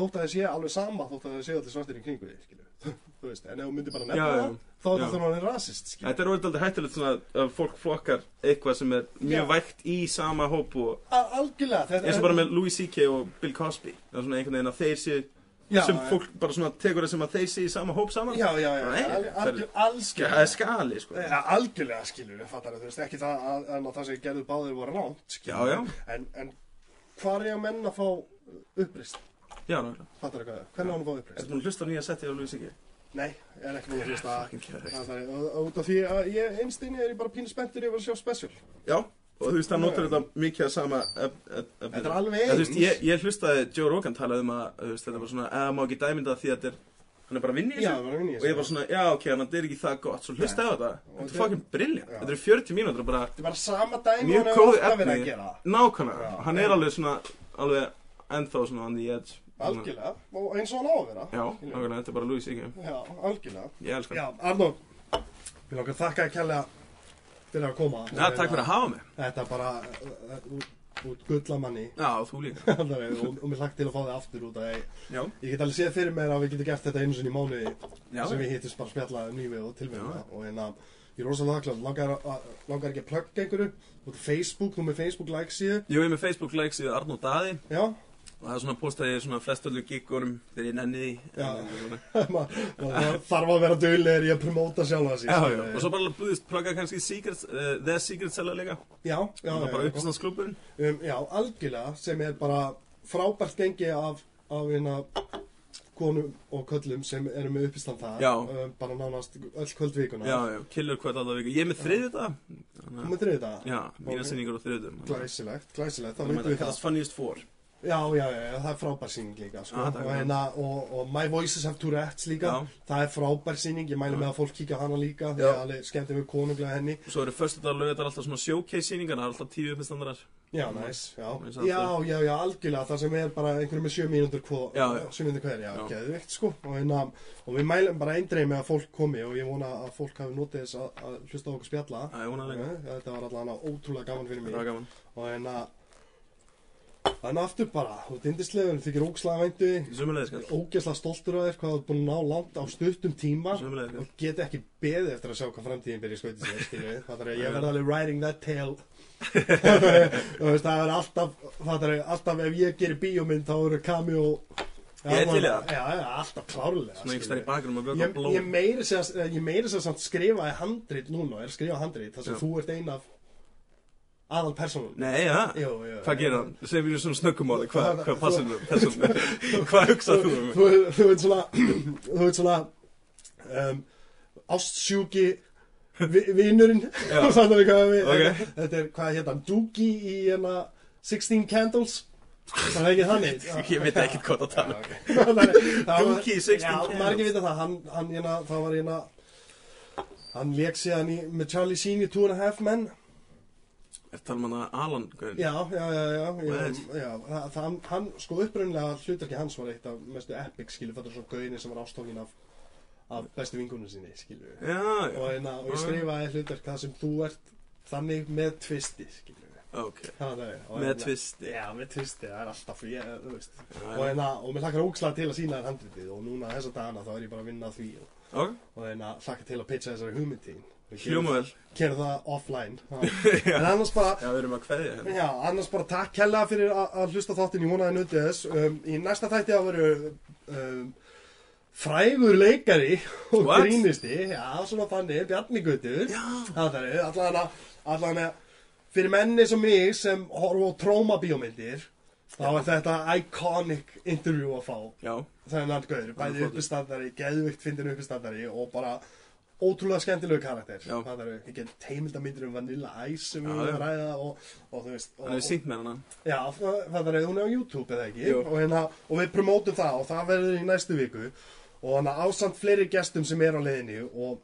þótt að það sé alveg sama, þótt að það sé allir svartir í kringu skilju, (laughs) þú veist, en ef þú myndir bara nefna það, þá er það náttúrulega rasist, skilju. Þetta er orðið aldrei hættulegt svona að fólk flokkar eitthvað sem er mjög Já. vægt í sama hóp og Al- Algjörlega, þetta eins og bara með Louis C.K. og Bill Cosby. Það er svona einhvern veginn að þeir sé, Já, sem fólk bara svona tekur það sem að þeir sé í sama hóp saman. Já, já, já, Nei, al- það er- er skali, sko. Ja, algjörlega skilur þú veist, ekki það að, að það sem gerðu báðir voru ránt, skilur Já. En, en hvað er að menn að fá upprist, Já, nákvæmlega. fattar þú hvað, hvernig á hann að fá Ertu upprist? búin að hlusta á nýja setti á Louis C.K.? Nei, ég er ekki búin að hlusta. Það er- af því að ég einstinni er ég bara pínu spenntur yfir að sjá special. Já, og þú veist, það notur þetta mikið að sama Þetta er alveg En Þú eins. veist, ég, ég hlustaði Joe Rogan talað um að, þú veist, þetta var svona, eða má ekki dæmynda því að þetta er, hann er bara að vinna í þessu. Og ég þessu. bara svona, já, ok, þetta er ekki það gott, svo hlustaði á þetta. Þetta er fucking brilliant. Já. Þetta eru 40 mínútur og bara Þetta er bara sama dæmi og hann hefur alltaf verið að gera. Nákvæmlega. Hann er alveg svona, alveg ennþá svona on the edge. Algjörlega, og eins og hann á að vera. Já, nákvæmlega, þetta er bara Louis C.K. Já, algjörlega. Ég elskar Já. Arnó, við langar að þakka að kella fyrir að koma. Já, takk fyrir að hafa mig. Þetta er bara uh, uh, út, gullamanni Já, þú líka. (laughs) og, og mér hlagt til að fá þig aftur út að ég, Já. ég get alveg séð fyrir mér að við getum gert þetta einu sinni í mánuði Já. sem við hittist bara að spjalla um lífið og tilveruna Já. og hérna ég er rosalega þakklátt, langar, langar ekki að plugga einhverju Facebook, þú með Facebook like síðu Ég er með Facebook likes í Arnó Daði já, og það er svona postaði svona flestölu giggurum þegar ég nenni því. Já. En, svona- (laughs) maður maður þarf að vera duglegir í að promóta sig Já, já, skilurðu. og svo bara búðist plugga kannski Secret, uh, The Secret Seller líka já, já, Það um, já, algjörlega sem er bara frábært gengi af, af hérna konum og köllum sem eru með uppistand það um, bara nánast öll kvöldvíkuna Já, já, killur hvert alltaf viku Ég er með þriðið það Þú með þriðið það? Já, mína sýningur á þriðið Glæsilegt, glæsilegt, þá Það veitum við það Já, já, já, það er frábær sýning líka sko. Takk. og, hérna, og, og My Voices Have Tourette's líka Já. Það er frábær sýning, ég mæli Já. með að fólk kíkja hana líka Því Já. að alveg skemmti við konunglega henni Og svo eru förstu dag lögðar alltaf svona showcase sýningar Það er alltaf tíu uppistandarar Já, næs, já. Já, já, já, algjörlega, það sem er bara einhverju með sjö mínútur hver, Já, geðvikt, sko, og, hérna, og við mælum bara eindreið með að fólk komi og ég vona að fólk hafi notið þess að, að hlusta okkur spjalla. Það er líka Ja, þetta var allavega ótrúlega gaman fyrir Það mig og hérna, þannig aftur bara, þú ert indislegur, þú þykir ógslag væntu, ógeðslega stoltur af þér, hvað þú ert búin að ná langt á stuttum tíma. Sömuleiðis, og get ekki beðið eftir að sjá hvað framtíðin byrja skauti sér, skilju við, það er að ég verði alveg riding that (laughs) veist, það er alltaf það er alltaf ef ég gerir bíómynd þá eru cameo Ég er til í það. Já, já, alltaf klárlega Svona skilurðu. þar í bakgrunum að Ég, blóð. ég meiri sér að skrifaði handrit núna, er skrifa handrit þar sem þú ert ein af aðal personum Nei, já Jú, jú, Hvað gerir hann? Segir mér svona snöggumáli Hvað hva passar þú? Persónu (laughs) Hvað hugsað þú um? Þú, þú veit svona (clears throat) þú veit svona um, ástsjúki vi, vinurinn Já. (laughs) Fattar við hvað við Ok. þetta er, hvað hann, Doogie í hérna 16 Candles Það er ekki þannig (laughs) Ég veit ekki hvað það tala Gunki í 16 Já, Candles. margir vita það, hann, hann, hérna, það var hérna Hann leik síðan í, með Charlie Sheen í Two and a Half Men Er tala um hana Alan gauðin? Já, já, já, já, já, já það, það, hann, sko upprunnilega hlutarki hans var eitt af mestu epic, skilur, þetta er svona gauðinni sem var ástókin af, af bestu vingunum sinni, skilur. Já, og, já, hérna, og ég Já. skrifaði hlutverk það sem þú ert þannig með tvisti, skilur. Ok. Það er, og Með hérna- tvisti. Já, með tvisti, það er alltaf, ég, þú veist. Já, og, já. hérna, og mér hlakkar ógslag til að sína þér handritið og núna þessa dagana þá er ég bara að vinna því. Og, Ok, og hérna, hlakkar til að pitcha þessari hugmyndin hljóma vel. Kera það offline. (laughs) En annars bara, Já, við erum að kveðja hérna. Já, annars bara takk hella fyrir að að hlusta þáttin í vonaði nutið þess. Um, Í næsta þætti að veru um, frægur leikari og What? grínisti. Já, svona þannig, Bjarni Gautur. Já, Það er allan að, allan að fyrir menni sem mig sem horfa á trómabíómyndir þá er þetta iconic interview að fá. Já, gauður, er bæði flottur. uppistandari geðvikt fyndin uppistandari og bara ótrúlega skemmtilegu karakter. Já. það eru ekki teimildamindir um Vanilla Ice sem Já, við erum já. að ræða og, og þú veist hann hefur sínt með hana. Já, það er hún er á YouTube eða ekki? Og, hérna, og við promótum það og það verður í næstu viku. Og hann ásamt fleiri gestum sem er á leiðinni og,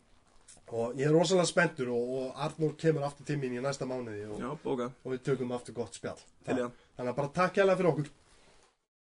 og ég er rosalega spenntur og, og Arnur kemur aftur til mín í næsta mánuði og, Já, við tökum aftur gott spjall. Það. þannig að bara takk hérlega fyrir okkur